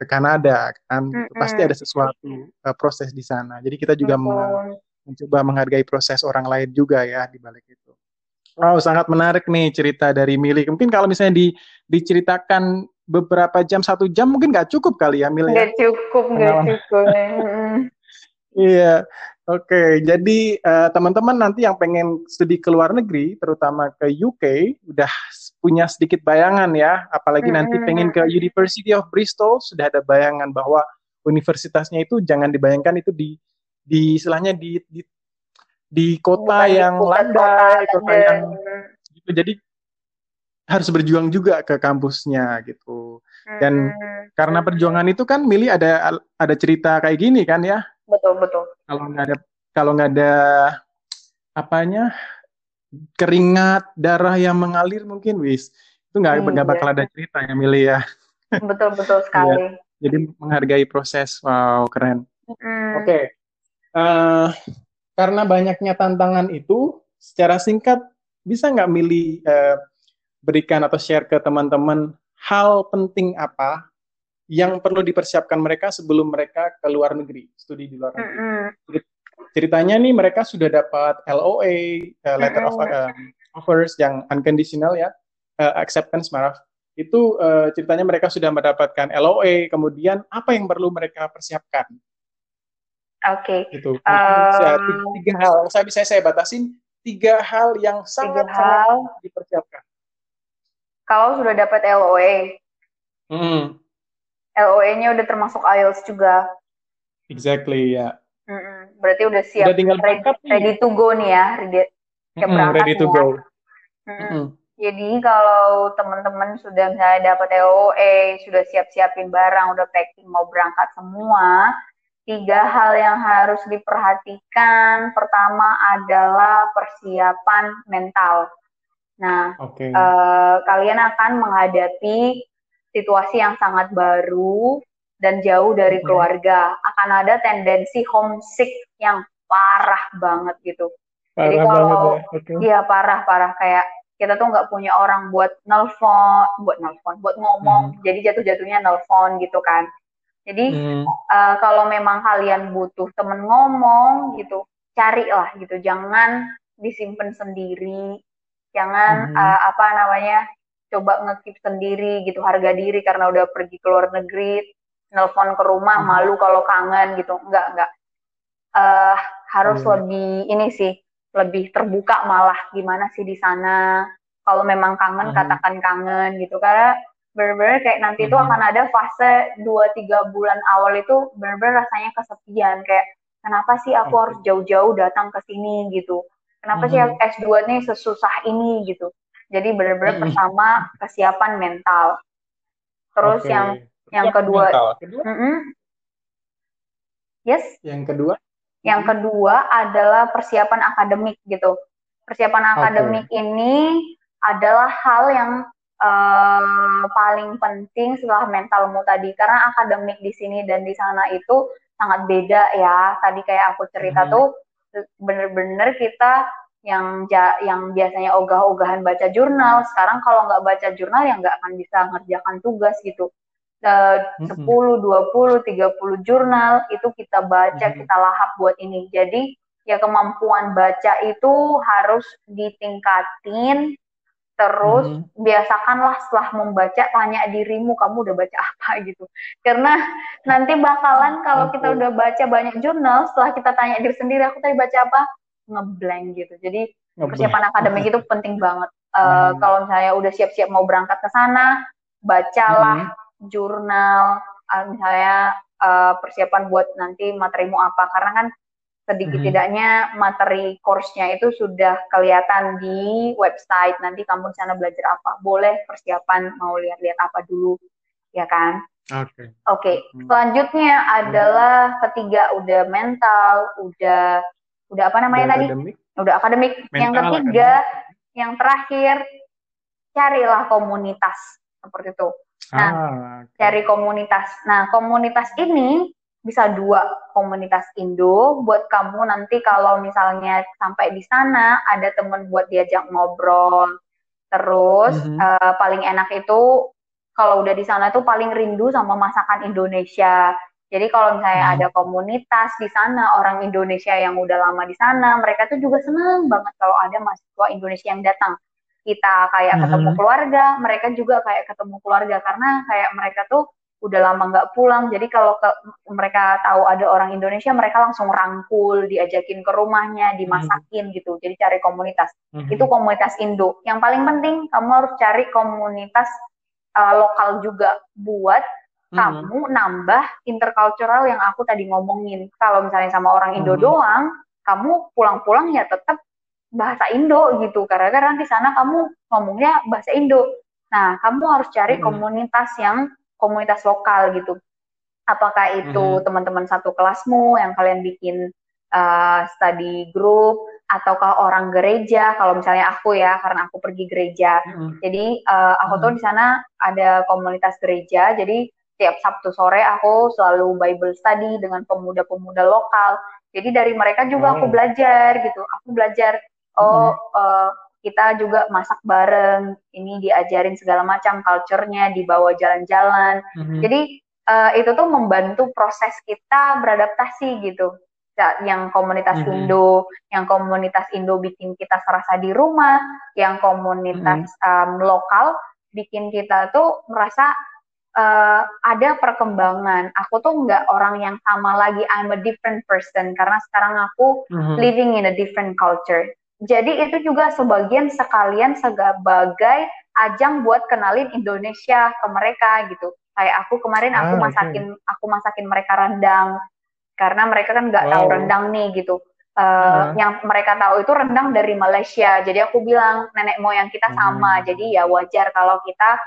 ke Kanada kan? Mm -hmm. pasti ada sesuatu uh, proses di sana. Jadi kita juga mm mencoba menghargai proses orang lain juga ya di balik itu. Wow sangat menarik nih cerita dari Mili. Mungkin kalau misalnya di diceritakan beberapa jam satu jam mungkin nggak cukup kali ya Mili ya? nggak cukup nggak cukup iya Oke, jadi teman eh, teman-teman nanti yang pengen studi ke luar negeri, terutama ke UK, udah punya sedikit bayangan ya, apalagi nanti pengen ke University of Bristol, sudah ada bayangan bahwa universitasnya itu jangan dibayangkan itu di di istilahnya di di, di kota Bukan yang landai, kota, kota yang gitu. Jadi harus berjuang juga ke kampusnya gitu. Dan hmm. karena perjuangan itu kan Mili ada ada cerita kayak gini kan ya? Betul betul. Kalau nggak ada kalau nggak ada apanya keringat darah yang mengalir mungkin wis. Itu nggak hmm, bakal ada cerita ya Mili ya. Betul betul sekali. Ya, jadi menghargai proses. Wow keren. Hmm. oke. Okay. uh, eh, karena banyaknya tantangan itu secara singkat bisa nggak Mili uh, berikan atau share ke teman-teman hal penting apa yang perlu dipersiapkan mereka sebelum mereka ke luar negeri, studi di luar negeri. Mm -hmm. Ceritanya nih mereka sudah dapat LOA, uh, letter mm -hmm. of uh, offers yang unconditional ya, uh, acceptance maaf. Itu uh, ceritanya mereka sudah mendapatkan LOA, kemudian apa yang perlu mereka persiapkan? Oke. Okay. Itu um, tiga, hal. Saya bisa saya batasin tiga hal yang sangat sangat dipersiapkan. Kalau sudah dapat LOA, hmm LOE-nya udah termasuk IELTS juga. Exactly, ya. Yeah. Mm -mm. Berarti udah siap. Udah tinggal ready, ready to go nih ya, ready, mm -mm, ready to ya. go. Mm -mm. Mm -mm. Jadi kalau teman-teman sudah misalnya dapat LOE, sudah siap-siapin barang, udah packing mau berangkat semua, tiga hal yang harus diperhatikan. Pertama adalah persiapan mental. Nah, okay. uh, eh, kalian akan menghadapi situasi yang sangat baru dan jauh dari keluarga akan ada tendensi homesick yang parah banget gitu. Parah Jadi kalau ya. Iya, parah parah kayak kita tuh nggak punya orang buat nelfon, buat nelfon, buat ngomong. Hmm. Jadi jatuh-jatuhnya nelfon gitu kan. Jadi hmm. uh, kalau memang kalian butuh temen ngomong gitu, carilah gitu. Jangan disimpan sendiri. Jangan hmm. uh, apa namanya coba ngekip sendiri gitu harga diri karena udah pergi ke luar negeri nelpon ke rumah hmm. malu kalau kangen gitu enggak enggak uh, harus hmm. lebih ini sih lebih terbuka malah gimana sih di sana kalau memang kangen hmm. katakan kangen gitu karena bener-bener kayak nanti itu hmm. akan ada fase 2-3 bulan awal itu bener-bener rasanya kesepian kayak kenapa sih aku okay. harus jauh-jauh datang ke sini gitu kenapa mm -hmm. sih S2 nih sesusah ini gitu jadi benar-benar mm -hmm. pertama kesiapan mental terus okay. yang yang kedua kedua mm -hmm. yes yang kedua yang kedua adalah persiapan akademik gitu persiapan akademik okay. ini adalah hal yang uh, paling penting setelah mentalmu tadi karena akademik di sini dan di sana itu sangat beda ya tadi kayak aku cerita hmm. tuh bener-bener kita yang ja, yang biasanya ogah-ogahan baca jurnal sekarang kalau nggak baca jurnal ya nggak akan bisa ngerjakan tugas gitu uh, mm -hmm. 10, 20, 30 jurnal itu kita baca, mm -hmm. kita lahap buat ini. Jadi ya kemampuan baca itu harus ditingkatin Terus hmm. biasakanlah setelah membaca tanya dirimu kamu udah baca apa gitu. Karena nanti bakalan kalau kita udah baca banyak jurnal, setelah kita tanya diri sendiri aku tadi baca apa, ngeblank gitu. Jadi persiapan akademik itu penting banget. Uh, hmm. Kalau misalnya udah siap-siap mau berangkat ke sana, bacalah hmm. jurnal, uh, misalnya uh, persiapan buat nanti materimu apa. Karena kan sedikit tidaknya materi course-nya itu sudah kelihatan di website. Nanti kamu di sana belajar apa? Boleh persiapan mau lihat-lihat apa dulu, ya kan? Oke. Okay. Oke. Okay. Hmm. Selanjutnya adalah ketiga udah mental, udah udah apa namanya udah tadi? Akademik. Udah akademik. Mental, yang ketiga, akademik. yang terakhir carilah komunitas seperti itu. Nah, ah, okay. cari komunitas. Nah, komunitas ini bisa dua komunitas Indo buat kamu nanti kalau misalnya sampai di sana ada temen buat diajak ngobrol terus mm -hmm. uh, paling enak itu kalau udah di sana tuh paling rindu sama masakan Indonesia jadi kalau misalnya mm -hmm. ada komunitas di sana orang Indonesia yang udah lama di sana mereka tuh juga senang banget kalau ada mahasiswa Indonesia yang datang kita kayak mm -hmm. ketemu keluarga mereka juga kayak ketemu keluarga karena kayak mereka tuh udah lama nggak pulang jadi kalau ke, mereka tahu ada orang Indonesia mereka langsung rangkul diajakin ke rumahnya dimasakin hmm. gitu jadi cari komunitas hmm. itu komunitas Indo yang paling penting kamu harus cari komunitas uh, lokal juga buat hmm. kamu nambah intercultural yang aku tadi ngomongin kalau misalnya sama orang Indo hmm. doang kamu pulang-pulang ya tetap bahasa Indo gitu karena kan di sana kamu ngomongnya bahasa Indo nah kamu harus cari hmm. komunitas yang komunitas lokal gitu. Apakah itu mm-hmm. teman-teman satu kelasmu yang kalian bikin uh, study group ataukah orang gereja? Kalau misalnya aku ya, karena aku pergi gereja. Mm-hmm. Jadi uh, aku mm-hmm. tuh di sana ada komunitas gereja. Jadi tiap Sabtu sore aku selalu Bible study dengan pemuda-pemuda lokal. Jadi dari mereka juga aku belajar gitu. Aku belajar oh uh, kita juga masak bareng ini diajarin segala macam culture-nya dibawa jalan-jalan mm-hmm. jadi uh, itu tuh membantu proses kita beradaptasi gitu yang komunitas mm-hmm. Indo yang komunitas Indo bikin kita serasa di rumah yang komunitas mm-hmm. um, lokal bikin kita tuh merasa uh, ada perkembangan. Aku tuh nggak orang yang sama lagi. I'm a different person karena sekarang aku mm-hmm. living in a different culture. Jadi itu juga sebagian sekalian sebagai ajang buat kenalin Indonesia ke mereka gitu. Kayak aku kemarin aku ah, masakin okay. aku masakin mereka rendang karena mereka kan nggak wow. tahu rendang nih gitu. Uh, uh. Yang mereka tahu itu rendang dari Malaysia. Jadi aku bilang nenek moyang kita sama. Hmm. Jadi ya wajar kalau kita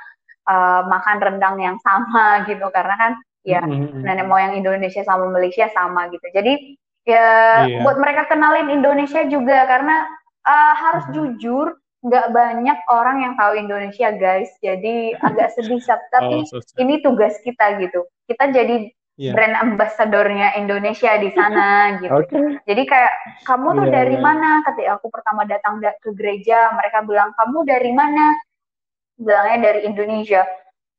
uh, makan rendang yang sama gitu karena kan ya hmm. hmm, hmm. nenek moyang Indonesia sama Malaysia sama gitu. Jadi ya yeah. buat mereka kenalin Indonesia juga karena uh, harus hmm. jujur nggak banyak orang yang tahu Indonesia guys jadi agak sedih tapi oh, so ini tugas kita gitu kita jadi yeah. brand ambassadornya Indonesia di sana gitu okay. jadi kayak kamu tuh yeah, dari yeah. mana ketika aku pertama datang ke gereja mereka bilang kamu dari mana bilangnya dari Indonesia.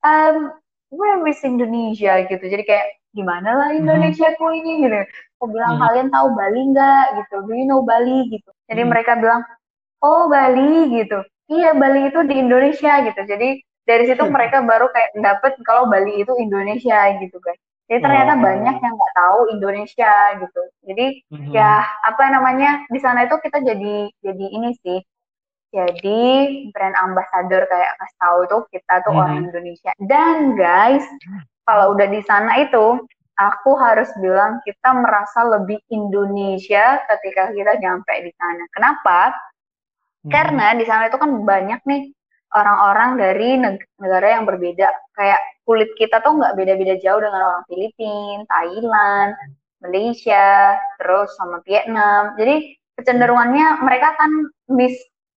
Um, where is Indonesia? Gitu. Jadi kayak gimana lah hmm. Indonesia -hmm. ku ini? Gitu. Aku bilang hmm. kalian tahu Bali nggak? Gitu. Do you know Bali? Gitu. Jadi hmm. mereka bilang oh Bali. Gitu. Iya Bali itu di Indonesia. Gitu. Jadi dari situ mereka baru kayak dapet kalau Bali itu Indonesia gitu guys. Jadi ternyata oh. banyak yang nggak tahu Indonesia gitu. Jadi hmm. ya apa namanya di sana itu kita jadi jadi ini sih jadi brand ambassador kayak kasih tahu itu kita tuh hmm. orang Indonesia dan guys kalau udah di sana itu aku harus bilang kita merasa lebih Indonesia ketika kita nyampe di sana. Kenapa? Hmm. Karena di sana itu kan banyak nih orang-orang dari negara yang berbeda. Kayak kulit kita tuh nggak beda-beda jauh dengan orang Filipina, Thailand, Malaysia, terus sama Vietnam. Jadi kecenderungannya mereka kan mis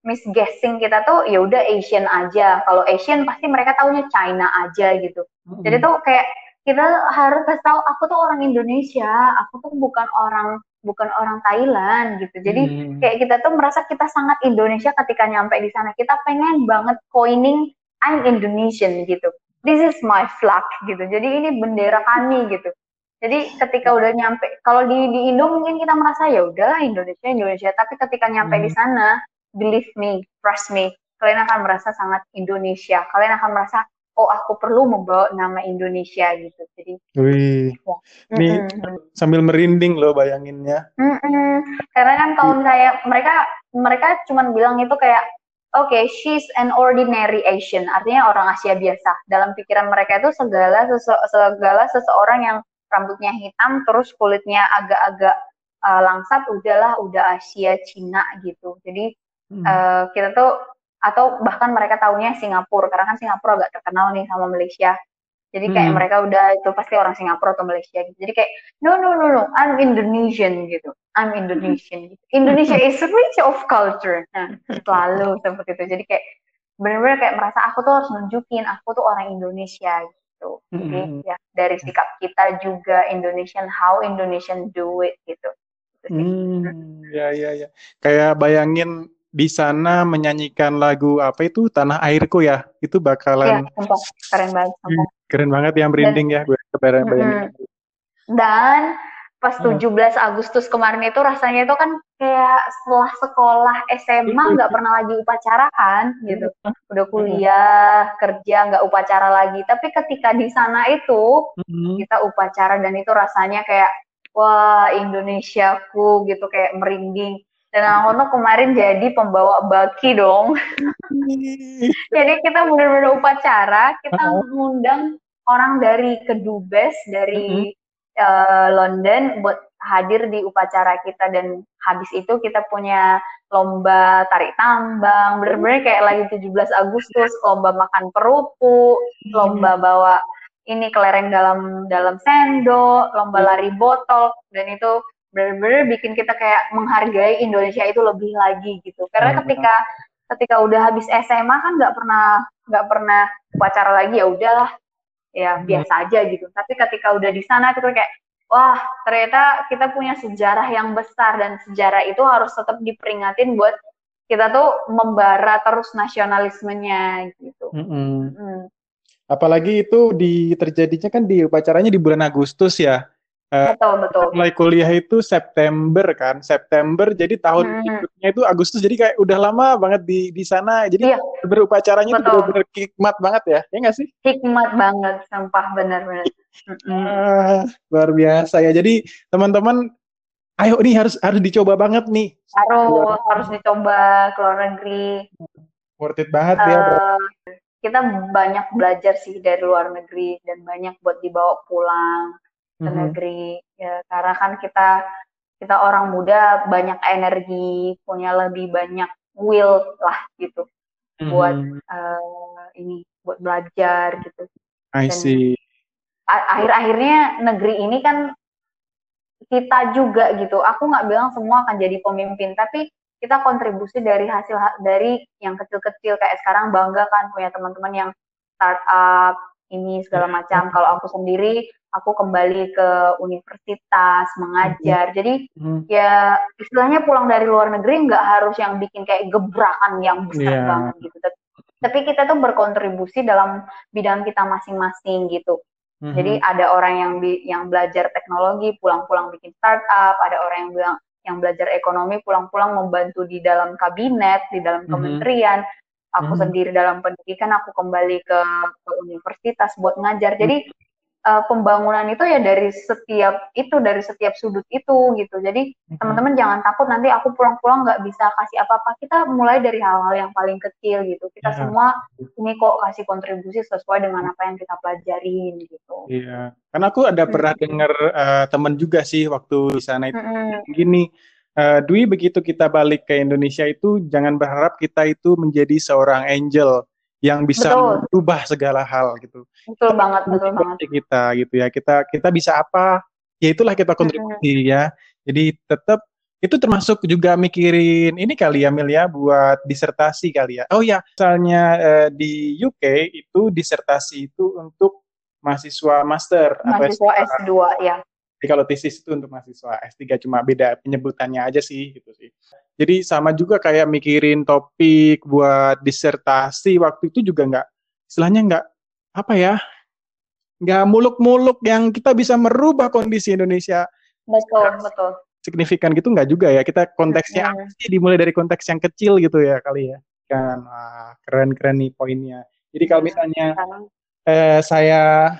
misguessing kita tuh ya udah Asian aja. Kalau Asian pasti mereka taunya China aja gitu. Mm-hmm. Jadi tuh kayak kita harus kasih tahu aku tuh orang Indonesia, aku tuh bukan orang bukan orang Thailand gitu. Jadi hmm. kayak kita tuh merasa kita sangat Indonesia ketika nyampe di sana. Kita pengen banget coining I'm Indonesian gitu. This is my flag gitu. Jadi ini bendera kami gitu. Jadi ketika udah nyampe, kalau di di Indo mungkin kita merasa ya udahlah Indonesia Indonesia. Tapi ketika nyampe hmm. di sana, believe me, trust me, kalian akan merasa sangat Indonesia. Kalian akan merasa oh aku perlu membawa nama Indonesia gitu. Jadi, wih, ya. ini mm -mm. sambil merinding loh bayanginnya. Mm -mm. Karena kan tahun kayak mereka mereka cuma bilang itu kayak oke okay, she's an ordinary Asian, artinya orang Asia biasa. Dalam pikiran mereka itu segala sese segala seseorang yang rambutnya hitam terus kulitnya agak-agak uh, langsat udahlah udah Asia Cina gitu jadi hmm. uh, kita tuh atau bahkan mereka tahunya Singapura karena kan Singapura agak terkenal nih sama Malaysia jadi kayak hmm. mereka udah itu pasti orang Singapura atau Malaysia gitu. Jadi kayak no no no no, I'm Indonesian gitu. I'm Indonesian. Gitu. Indonesia is rich of culture. Nah, selalu seperti itu. Jadi kayak benar-benar kayak merasa aku tuh harus nunjukin aku tuh orang Indonesia gitu. Jadi mm-hmm. ya dari sikap kita juga Indonesian how Indonesian do it gitu. gitu hmm, ya ya ya. Kayak bayangin di sana menyanyikan lagu apa itu? Tanah Airku ya. Itu bakalan ya, keren banget. Sumpah. Keren banget yang merinding ya gue kebayang bayangin. Dan pas 17 Agustus kemarin itu rasanya itu kan kayak setelah sekolah SMA nggak pernah lagi upacara kan gitu udah kuliah kerja nggak upacara lagi. Tapi ketika di sana itu kita upacara dan itu rasanya kayak wah Indonesiaku gitu kayak merinding dan aku kemarin jadi pembawa baki dong. Jadi kita benar-benar upacara kita mengundang orang dari kedubes dari uh, London buat hadir di upacara kita. Dan habis itu kita punya lomba tarik tambang. Bener-bener kayak lagi 17 Agustus lomba makan kerupuk lomba bawa ini kelereng dalam dalam sendok lomba lari botol. Dan itu bener-bener bikin kita kayak menghargai Indonesia itu lebih lagi gitu karena ketika ketika udah habis SMA kan nggak pernah nggak pernah upacara lagi ya udahlah ya biasa aja gitu tapi ketika udah di sana kita kayak wah ternyata kita punya sejarah yang besar dan sejarah itu harus tetap diperingatin buat kita tuh membara terus nasionalismenya gitu. Mm -hmm. mm. Apalagi itu di terjadinya kan di upacaranya di bulan Agustus ya. Uh, betul betul. Mulai kuliah itu September kan, September jadi tahun hmm. berikutnya itu Agustus jadi kayak udah lama banget di di sana. Jadi iya. berupacaranya itu benar-benar hikmat banget ya, ya nggak sih? Hikmat banget, sampah benar-benar. uh, luar biasa ya. Jadi teman-teman, ayo nih harus harus dicoba banget nih. Harus harus dicoba ke luar negeri. Worth it banget uh, ya. Bro. Eh, kita banyak belajar sih dari luar negeri dan banyak buat dibawa pulang ke mm-hmm. negeri ya. Karena kan kita kita orang muda banyak energi punya lebih banyak will lah gitu. Mm-hmm. buat uh, ini buat belajar gitu. I see. akhir-akhirnya negeri ini kan kita juga gitu. Aku nggak bilang semua akan jadi pemimpin tapi kita kontribusi dari hasil dari yang kecil-kecil. Kayak sekarang bangga kan punya teman-teman yang startup ini segala macam. Kalau aku sendiri aku kembali ke universitas mengajar. Jadi hmm. ya istilahnya pulang dari luar negeri nggak harus yang bikin kayak gebrakan yang besar yeah. banget gitu. Tapi kita tuh berkontribusi dalam bidang kita masing-masing gitu. hmm Jadi ada orang yang bi- yang belajar teknologi pulang-pulang bikin startup, ada orang yang bilang yang belajar ekonomi pulang-pulang membantu di dalam kabinet, di dalam hmm kementerian. Aku hmm sendiri dalam pendidikan aku kembali ke, ke universitas buat ngajar. Jadi uh, pembangunan itu ya dari setiap itu dari setiap sudut itu gitu jadi mm-hmm. teman-teman jangan takut nanti aku pulang-pulang nggak bisa kasih apa-apa kita mulai dari hal-hal yang paling kecil gitu kita yeah. semua ini kok kasih kontribusi sesuai dengan apa yang kita pelajarin gitu iya yeah. karena aku ada mm-hmm. pernah dengar uh, teman juga sih waktu di sana itu mm-hmm. gini uh, Dwi begitu kita balik ke Indonesia itu jangan berharap kita itu menjadi seorang angel yang bisa berubah segala hal gitu. Betul banget, betul banget. Kita gitu ya. Kita kita bisa apa? Ya itulah kita kontribusi ya. Jadi tetap itu termasuk juga mikirin ini kali ya Mil ya buat disertasi kali ya. Oh ya, misalnya eh, di UK itu disertasi itu untuk mahasiswa master mahasiswa S2 ya. Jadi kalau tesis itu untuk mahasiswa S3 cuma beda penyebutannya aja sih gitu sih. Jadi sama juga kayak mikirin topik buat disertasi waktu itu juga nggak istilahnya nggak apa ya nggak muluk-muluk yang kita bisa merubah kondisi Indonesia. Betul betul. Signifikan gitu nggak juga ya kita konteksnya hmm. sih dimulai dari konteks yang kecil gitu ya kali ya kan keren-keren nih poinnya. Jadi kalau misalnya eh, saya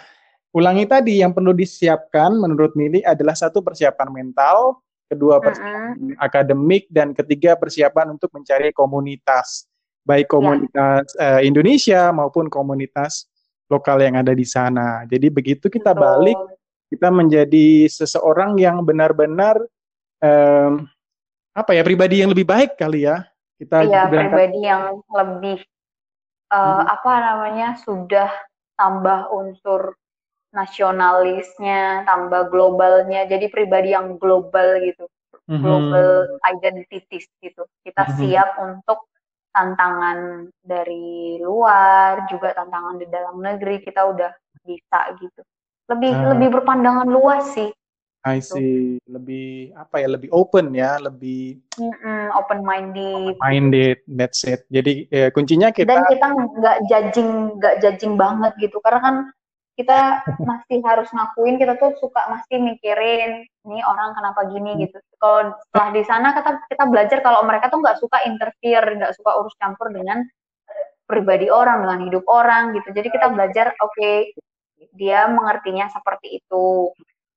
ulangi tadi yang perlu disiapkan menurut Mili adalah satu persiapan mental, kedua persiapan uh-uh. akademik dan ketiga persiapan untuk mencari komunitas, baik ya. komunitas ya. uh, Indonesia maupun komunitas lokal yang ada di sana. Jadi begitu kita Betul. balik, kita menjadi seseorang yang benar-benar um, apa ya pribadi yang lebih baik kali ya. Kita iya, pribadi yang lebih uh, hmm. apa namanya sudah tambah unsur nasionalisnya, tambah globalnya, jadi pribadi yang global gitu, mm-hmm. global identities gitu. Kita mm-hmm. siap untuk tantangan dari luar, juga tantangan di dalam negeri kita udah bisa gitu. Lebih uh, lebih berpandangan luas sih. I gitu. see, lebih apa ya, lebih open ya, lebih mm-hmm, open minded. Minded, that's it. Jadi ya, kuncinya kita dan kita nggak judging, nggak judging banget gitu, karena kan kita masih harus ngakuin kita tuh suka masih mikirin ini orang kenapa gini hmm. gitu. Kalau setelah di sana kita kita belajar kalau mereka tuh nggak suka interfere, nggak suka urus campur dengan pribadi orang, dengan hidup orang gitu. Jadi kita belajar oke okay, dia mengertinya seperti itu.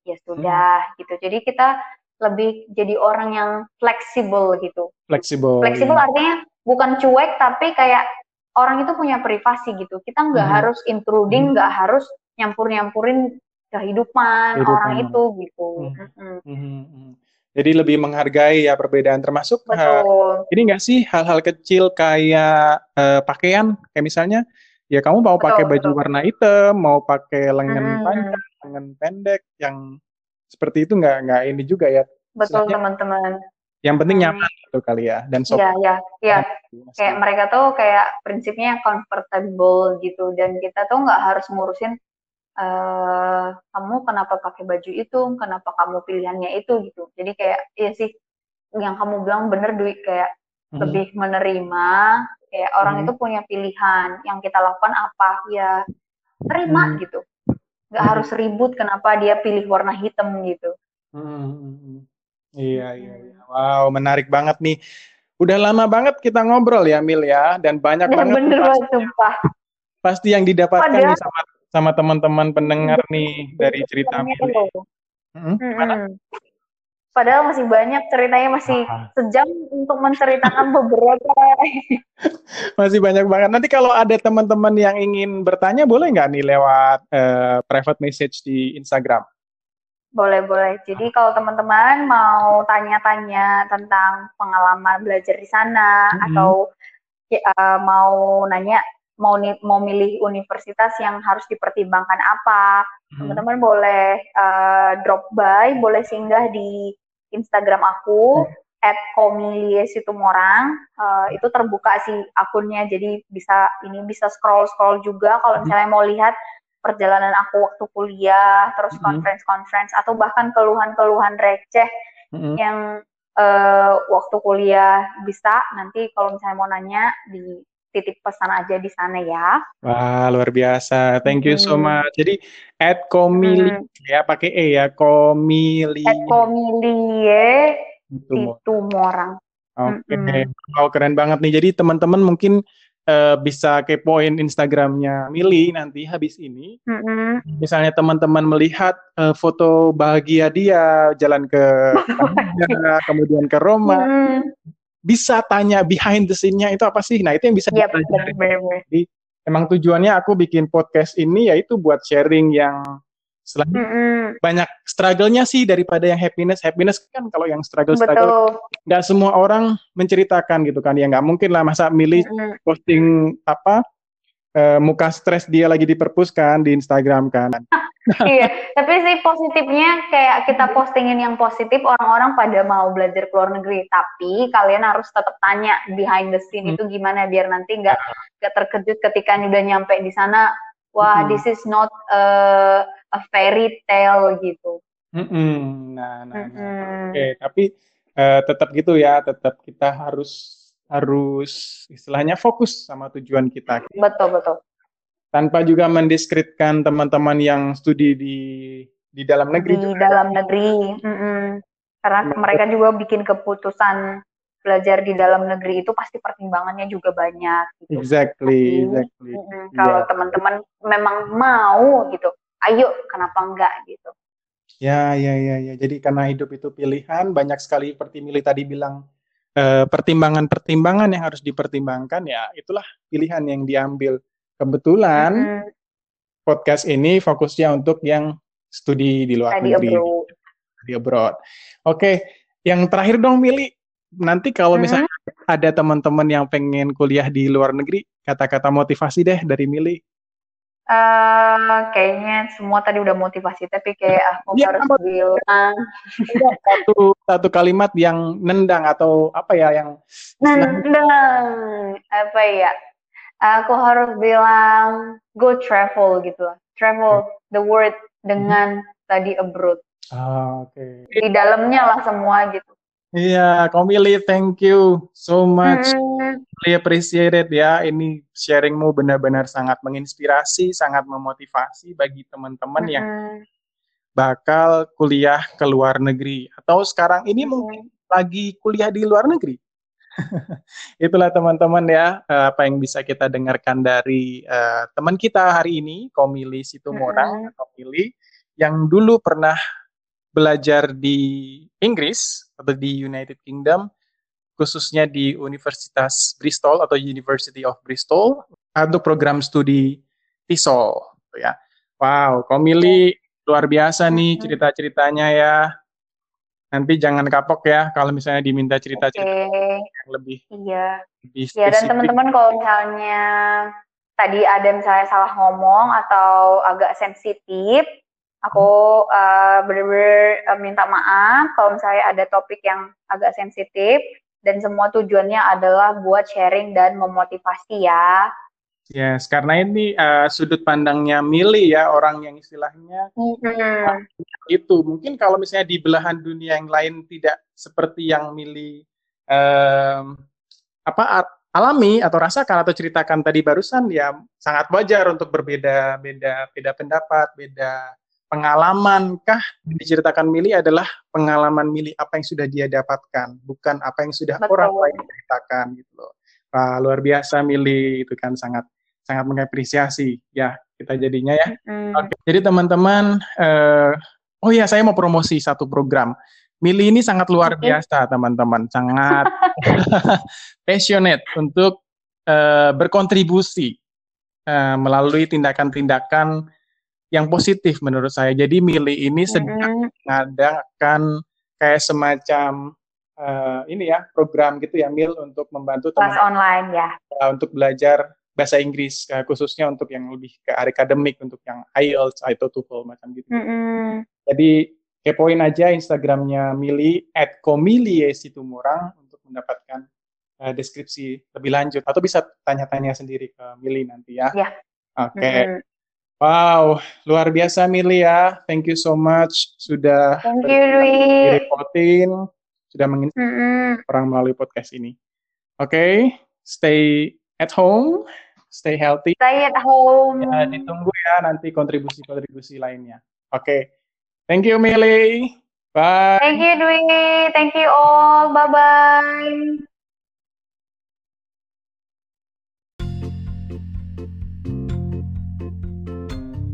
Ya sudah hmm. gitu. Jadi kita lebih jadi orang yang fleksibel gitu. Fleksibel. Fleksibel iya. artinya bukan cuek tapi kayak orang itu punya privasi gitu. Kita nggak hmm. harus intruding, nggak hmm. harus nyampur-nyampurin kehidupan, kehidupan orang itu gitu. Hmm. Hmm. Hmm. Jadi lebih menghargai ya perbedaan termasuk Uh, ini enggak sih hal-hal kecil kayak uh, pakaian kayak misalnya ya kamu mau pakai baju betul. warna hitam, mau pakai lengan hmm. panjang, lengan pendek yang seperti itu nggak nggak ini juga ya. Betul teman-teman. Yang penting hmm. nyaman itu kali ya dan sopan. Iya, iya, iya. Kayak mereka tuh kayak prinsipnya comfortable gitu dan kita tuh nggak harus ngurusin uh, kamu kenapa pakai baju itu, kenapa kamu pilihannya itu gitu. Jadi kayak iya sih yang kamu bilang bener duit kayak hmm. lebih menerima kayak orang hmm. itu punya pilihan yang kita lakukan apa ya terima hmm. gitu. Gak hmm. harus ribut kenapa dia pilih warna hitam gitu. Hmm. Iya, iya, iya. Wow, menarik banget nih. Udah lama banget kita ngobrol ya, Mil ya, dan banyak ya, banget. Bener banget. Pasti yang didapatkan Padahal, nih sama sama teman-teman pendengar nih dari cerita Mili. Hmm, hmm. Padahal masih banyak ceritanya masih Aha. sejam untuk menceritakan beberapa. masih banyak banget. Nanti kalau ada teman-teman yang ingin bertanya boleh nggak nih lewat uh, private message di Instagram? Boleh boleh. Jadi kalau teman-teman mau tanya-tanya tentang pengalaman belajar di sana -hmm. atau uh, mau nanya mau mau milih universitas yang harus dipertimbangkan apa hmm. teman-teman boleh uh, drop by boleh singgah di Instagram aku hmm. at komiliesitumorang uh, itu terbuka sih akunnya jadi bisa ini bisa scroll scroll juga kalau hmm. misalnya mau lihat perjalanan aku waktu kuliah terus hmm. conference conference atau bahkan keluhan-keluhan receh hmm. yang uh, waktu kuliah bisa nanti kalau misalnya mau nanya di titip pesan aja di sana ya. Wah, luar biasa. Thank you so much. Jadi at komili hmm. ya pakai e ya komili. At komilie itu orang. Oke, okay. hmm. wow keren banget nih. Jadi teman-teman mungkin uh, bisa kepoin Instagramnya Mili nanti habis ini. Mm-hmm. Misalnya teman-teman melihat uh, foto bahagia dia jalan ke kemudian ke Roma, mm-hmm. Bisa tanya behind the scene-nya itu apa sih? Nah itu yang bisa yep, Jadi emang tujuannya aku bikin podcast ini yaitu buat sharing yang Selain mm -hmm. banyak struggle-nya sih daripada yang happiness. Happiness kan kalau yang struggle-struggle nggak semua orang menceritakan gitu kan. Ya nggak mungkin lah masa milih mm -hmm. posting apa uh, muka stres dia lagi di perpus kan di Instagram kan. iya, tapi sih positifnya kayak kita postingin yang positif orang-orang pada mau belajar ke luar negeri. Tapi kalian harus tetap tanya behind the scene hmm. itu gimana biar nanti nggak nggak terkejut ketika udah nyampe di sana. Wah, hmm. this is not uh, a fairy tale gitu. Mm-mm. Nah, nah, mm nah. Oke, okay. tapi uh, tetap gitu ya, tetap kita harus harus istilahnya fokus sama tujuan kita. Betul betul. Tanpa juga mendiskreditkan teman-teman yang studi di di dalam negeri. Di juga. dalam negeri, mm-mm. karena Betul. mereka juga bikin keputusan belajar di dalam negeri itu pasti pertimbangannya juga banyak. Gitu. Exactly, Tapi, exactly. Mm-mm, kalau yeah. teman-teman memang mau gitu, ayo kenapa enggak gitu ya ya ya ya jadi karena hidup itu pilihan banyak sekali seperti Mili tadi bilang pertimbangan-pertimbangan yang harus dipertimbangkan ya itulah pilihan yang diambil kebetulan mm -hmm. podcast ini fokusnya untuk yang studi di luar Study negeri abroad. di abroad oke yang terakhir dong Mili nanti kalau mm -hmm. misalnya ada teman-teman yang pengen kuliah di luar negeri kata-kata motivasi deh dari Mili Uh, kayaknya semua tadi udah motivasi, tapi kayak aku ya, harus bilang satu satu kalimat yang nendang atau apa ya yang nendang apa ya? Aku harus bilang go travel gitu travel the world dengan hmm. tadi abroad. Ah, Oke. Okay. Di dalamnya lah semua gitu. Iya, Komili, thank you so much. Hmm. Really appreciate it ya. Ini sharingmu benar-benar sangat menginspirasi, sangat memotivasi bagi teman-teman hmm. yang bakal kuliah ke luar negeri atau sekarang ini hmm. mungkin lagi kuliah di luar negeri. Itulah teman-teman ya eh, apa yang bisa kita dengarkan dari uh, teman kita hari ini, Komili Situmorang, hmm. Komili yang dulu pernah belajar di Inggris atau di United Kingdom, khususnya di Universitas Bristol atau University of Bristol untuk program studi TESOL, gitu ya. Wow, Komili luar biasa nih cerita-ceritanya ya. Nanti jangan kapok ya kalau misalnya diminta cerita-cerita okay. yang lebih. Iya. Lebih ya dan teman-teman kalau misalnya tadi ada misalnya salah ngomong atau agak sensitif, Aku uh, benar-benar uh, minta maaf kalau misalnya ada topik yang agak sensitif dan semua tujuannya adalah buat sharing dan memotivasi ya. Yes, karena ini uh, sudut pandangnya Mili ya orang yang istilahnya mm-hmm. itu mungkin kalau misalnya di belahan dunia yang lain tidak seperti yang Mili um, apa alami atau rasakan atau ceritakan tadi barusan ya sangat wajar untuk berbeda beda beda pendapat beda pengalaman kah diceritakan Mili adalah pengalaman Mili apa yang sudah dia dapatkan, bukan apa yang sudah Betul. orang lain ceritakan gitu loh. Wah, luar biasa Mili itu kan sangat sangat mengapresiasi ya kita jadinya ya. Mm. Oke, jadi teman-teman, uh, oh ya saya mau promosi satu program. Mili ini sangat luar okay. biasa teman-teman, sangat passionate untuk uh, berkontribusi uh, melalui tindakan-tindakan yang positif menurut saya. Jadi Mili ini sedang mengadakan kayak semacam uh, ini ya program gitu ya Mil untuk membantu teman online ya uh, untuk belajar bahasa Inggris uh, khususnya untuk yang lebih ke akademik untuk yang IELTS atau TOEFL macam gitu. Mm -hmm. Jadi kepoin aja Instagramnya Mili at Situmorang untuk mendapatkan uh, deskripsi lebih lanjut atau bisa tanya-tanya sendiri ke Mili nanti ya. Yeah. Oke. Okay. Mm -hmm. Wow, luar biasa Mili ya. Thank you so much sudah Thank you, Dwi. reportin, sudah menginspirasi mm -hmm. orang melalui podcast ini. Oke, okay, stay at home, stay healthy. Stay at home. Ya, ditunggu ya nanti kontribusi-kontribusi lainnya. Oke, okay. thank you Mili. Bye. Thank you Dwi. Thank you all. Bye bye.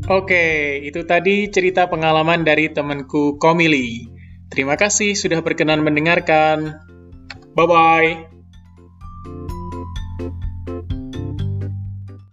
Oke, itu tadi cerita pengalaman dari temanku Komili. Terima kasih sudah berkenan mendengarkan. Bye-bye.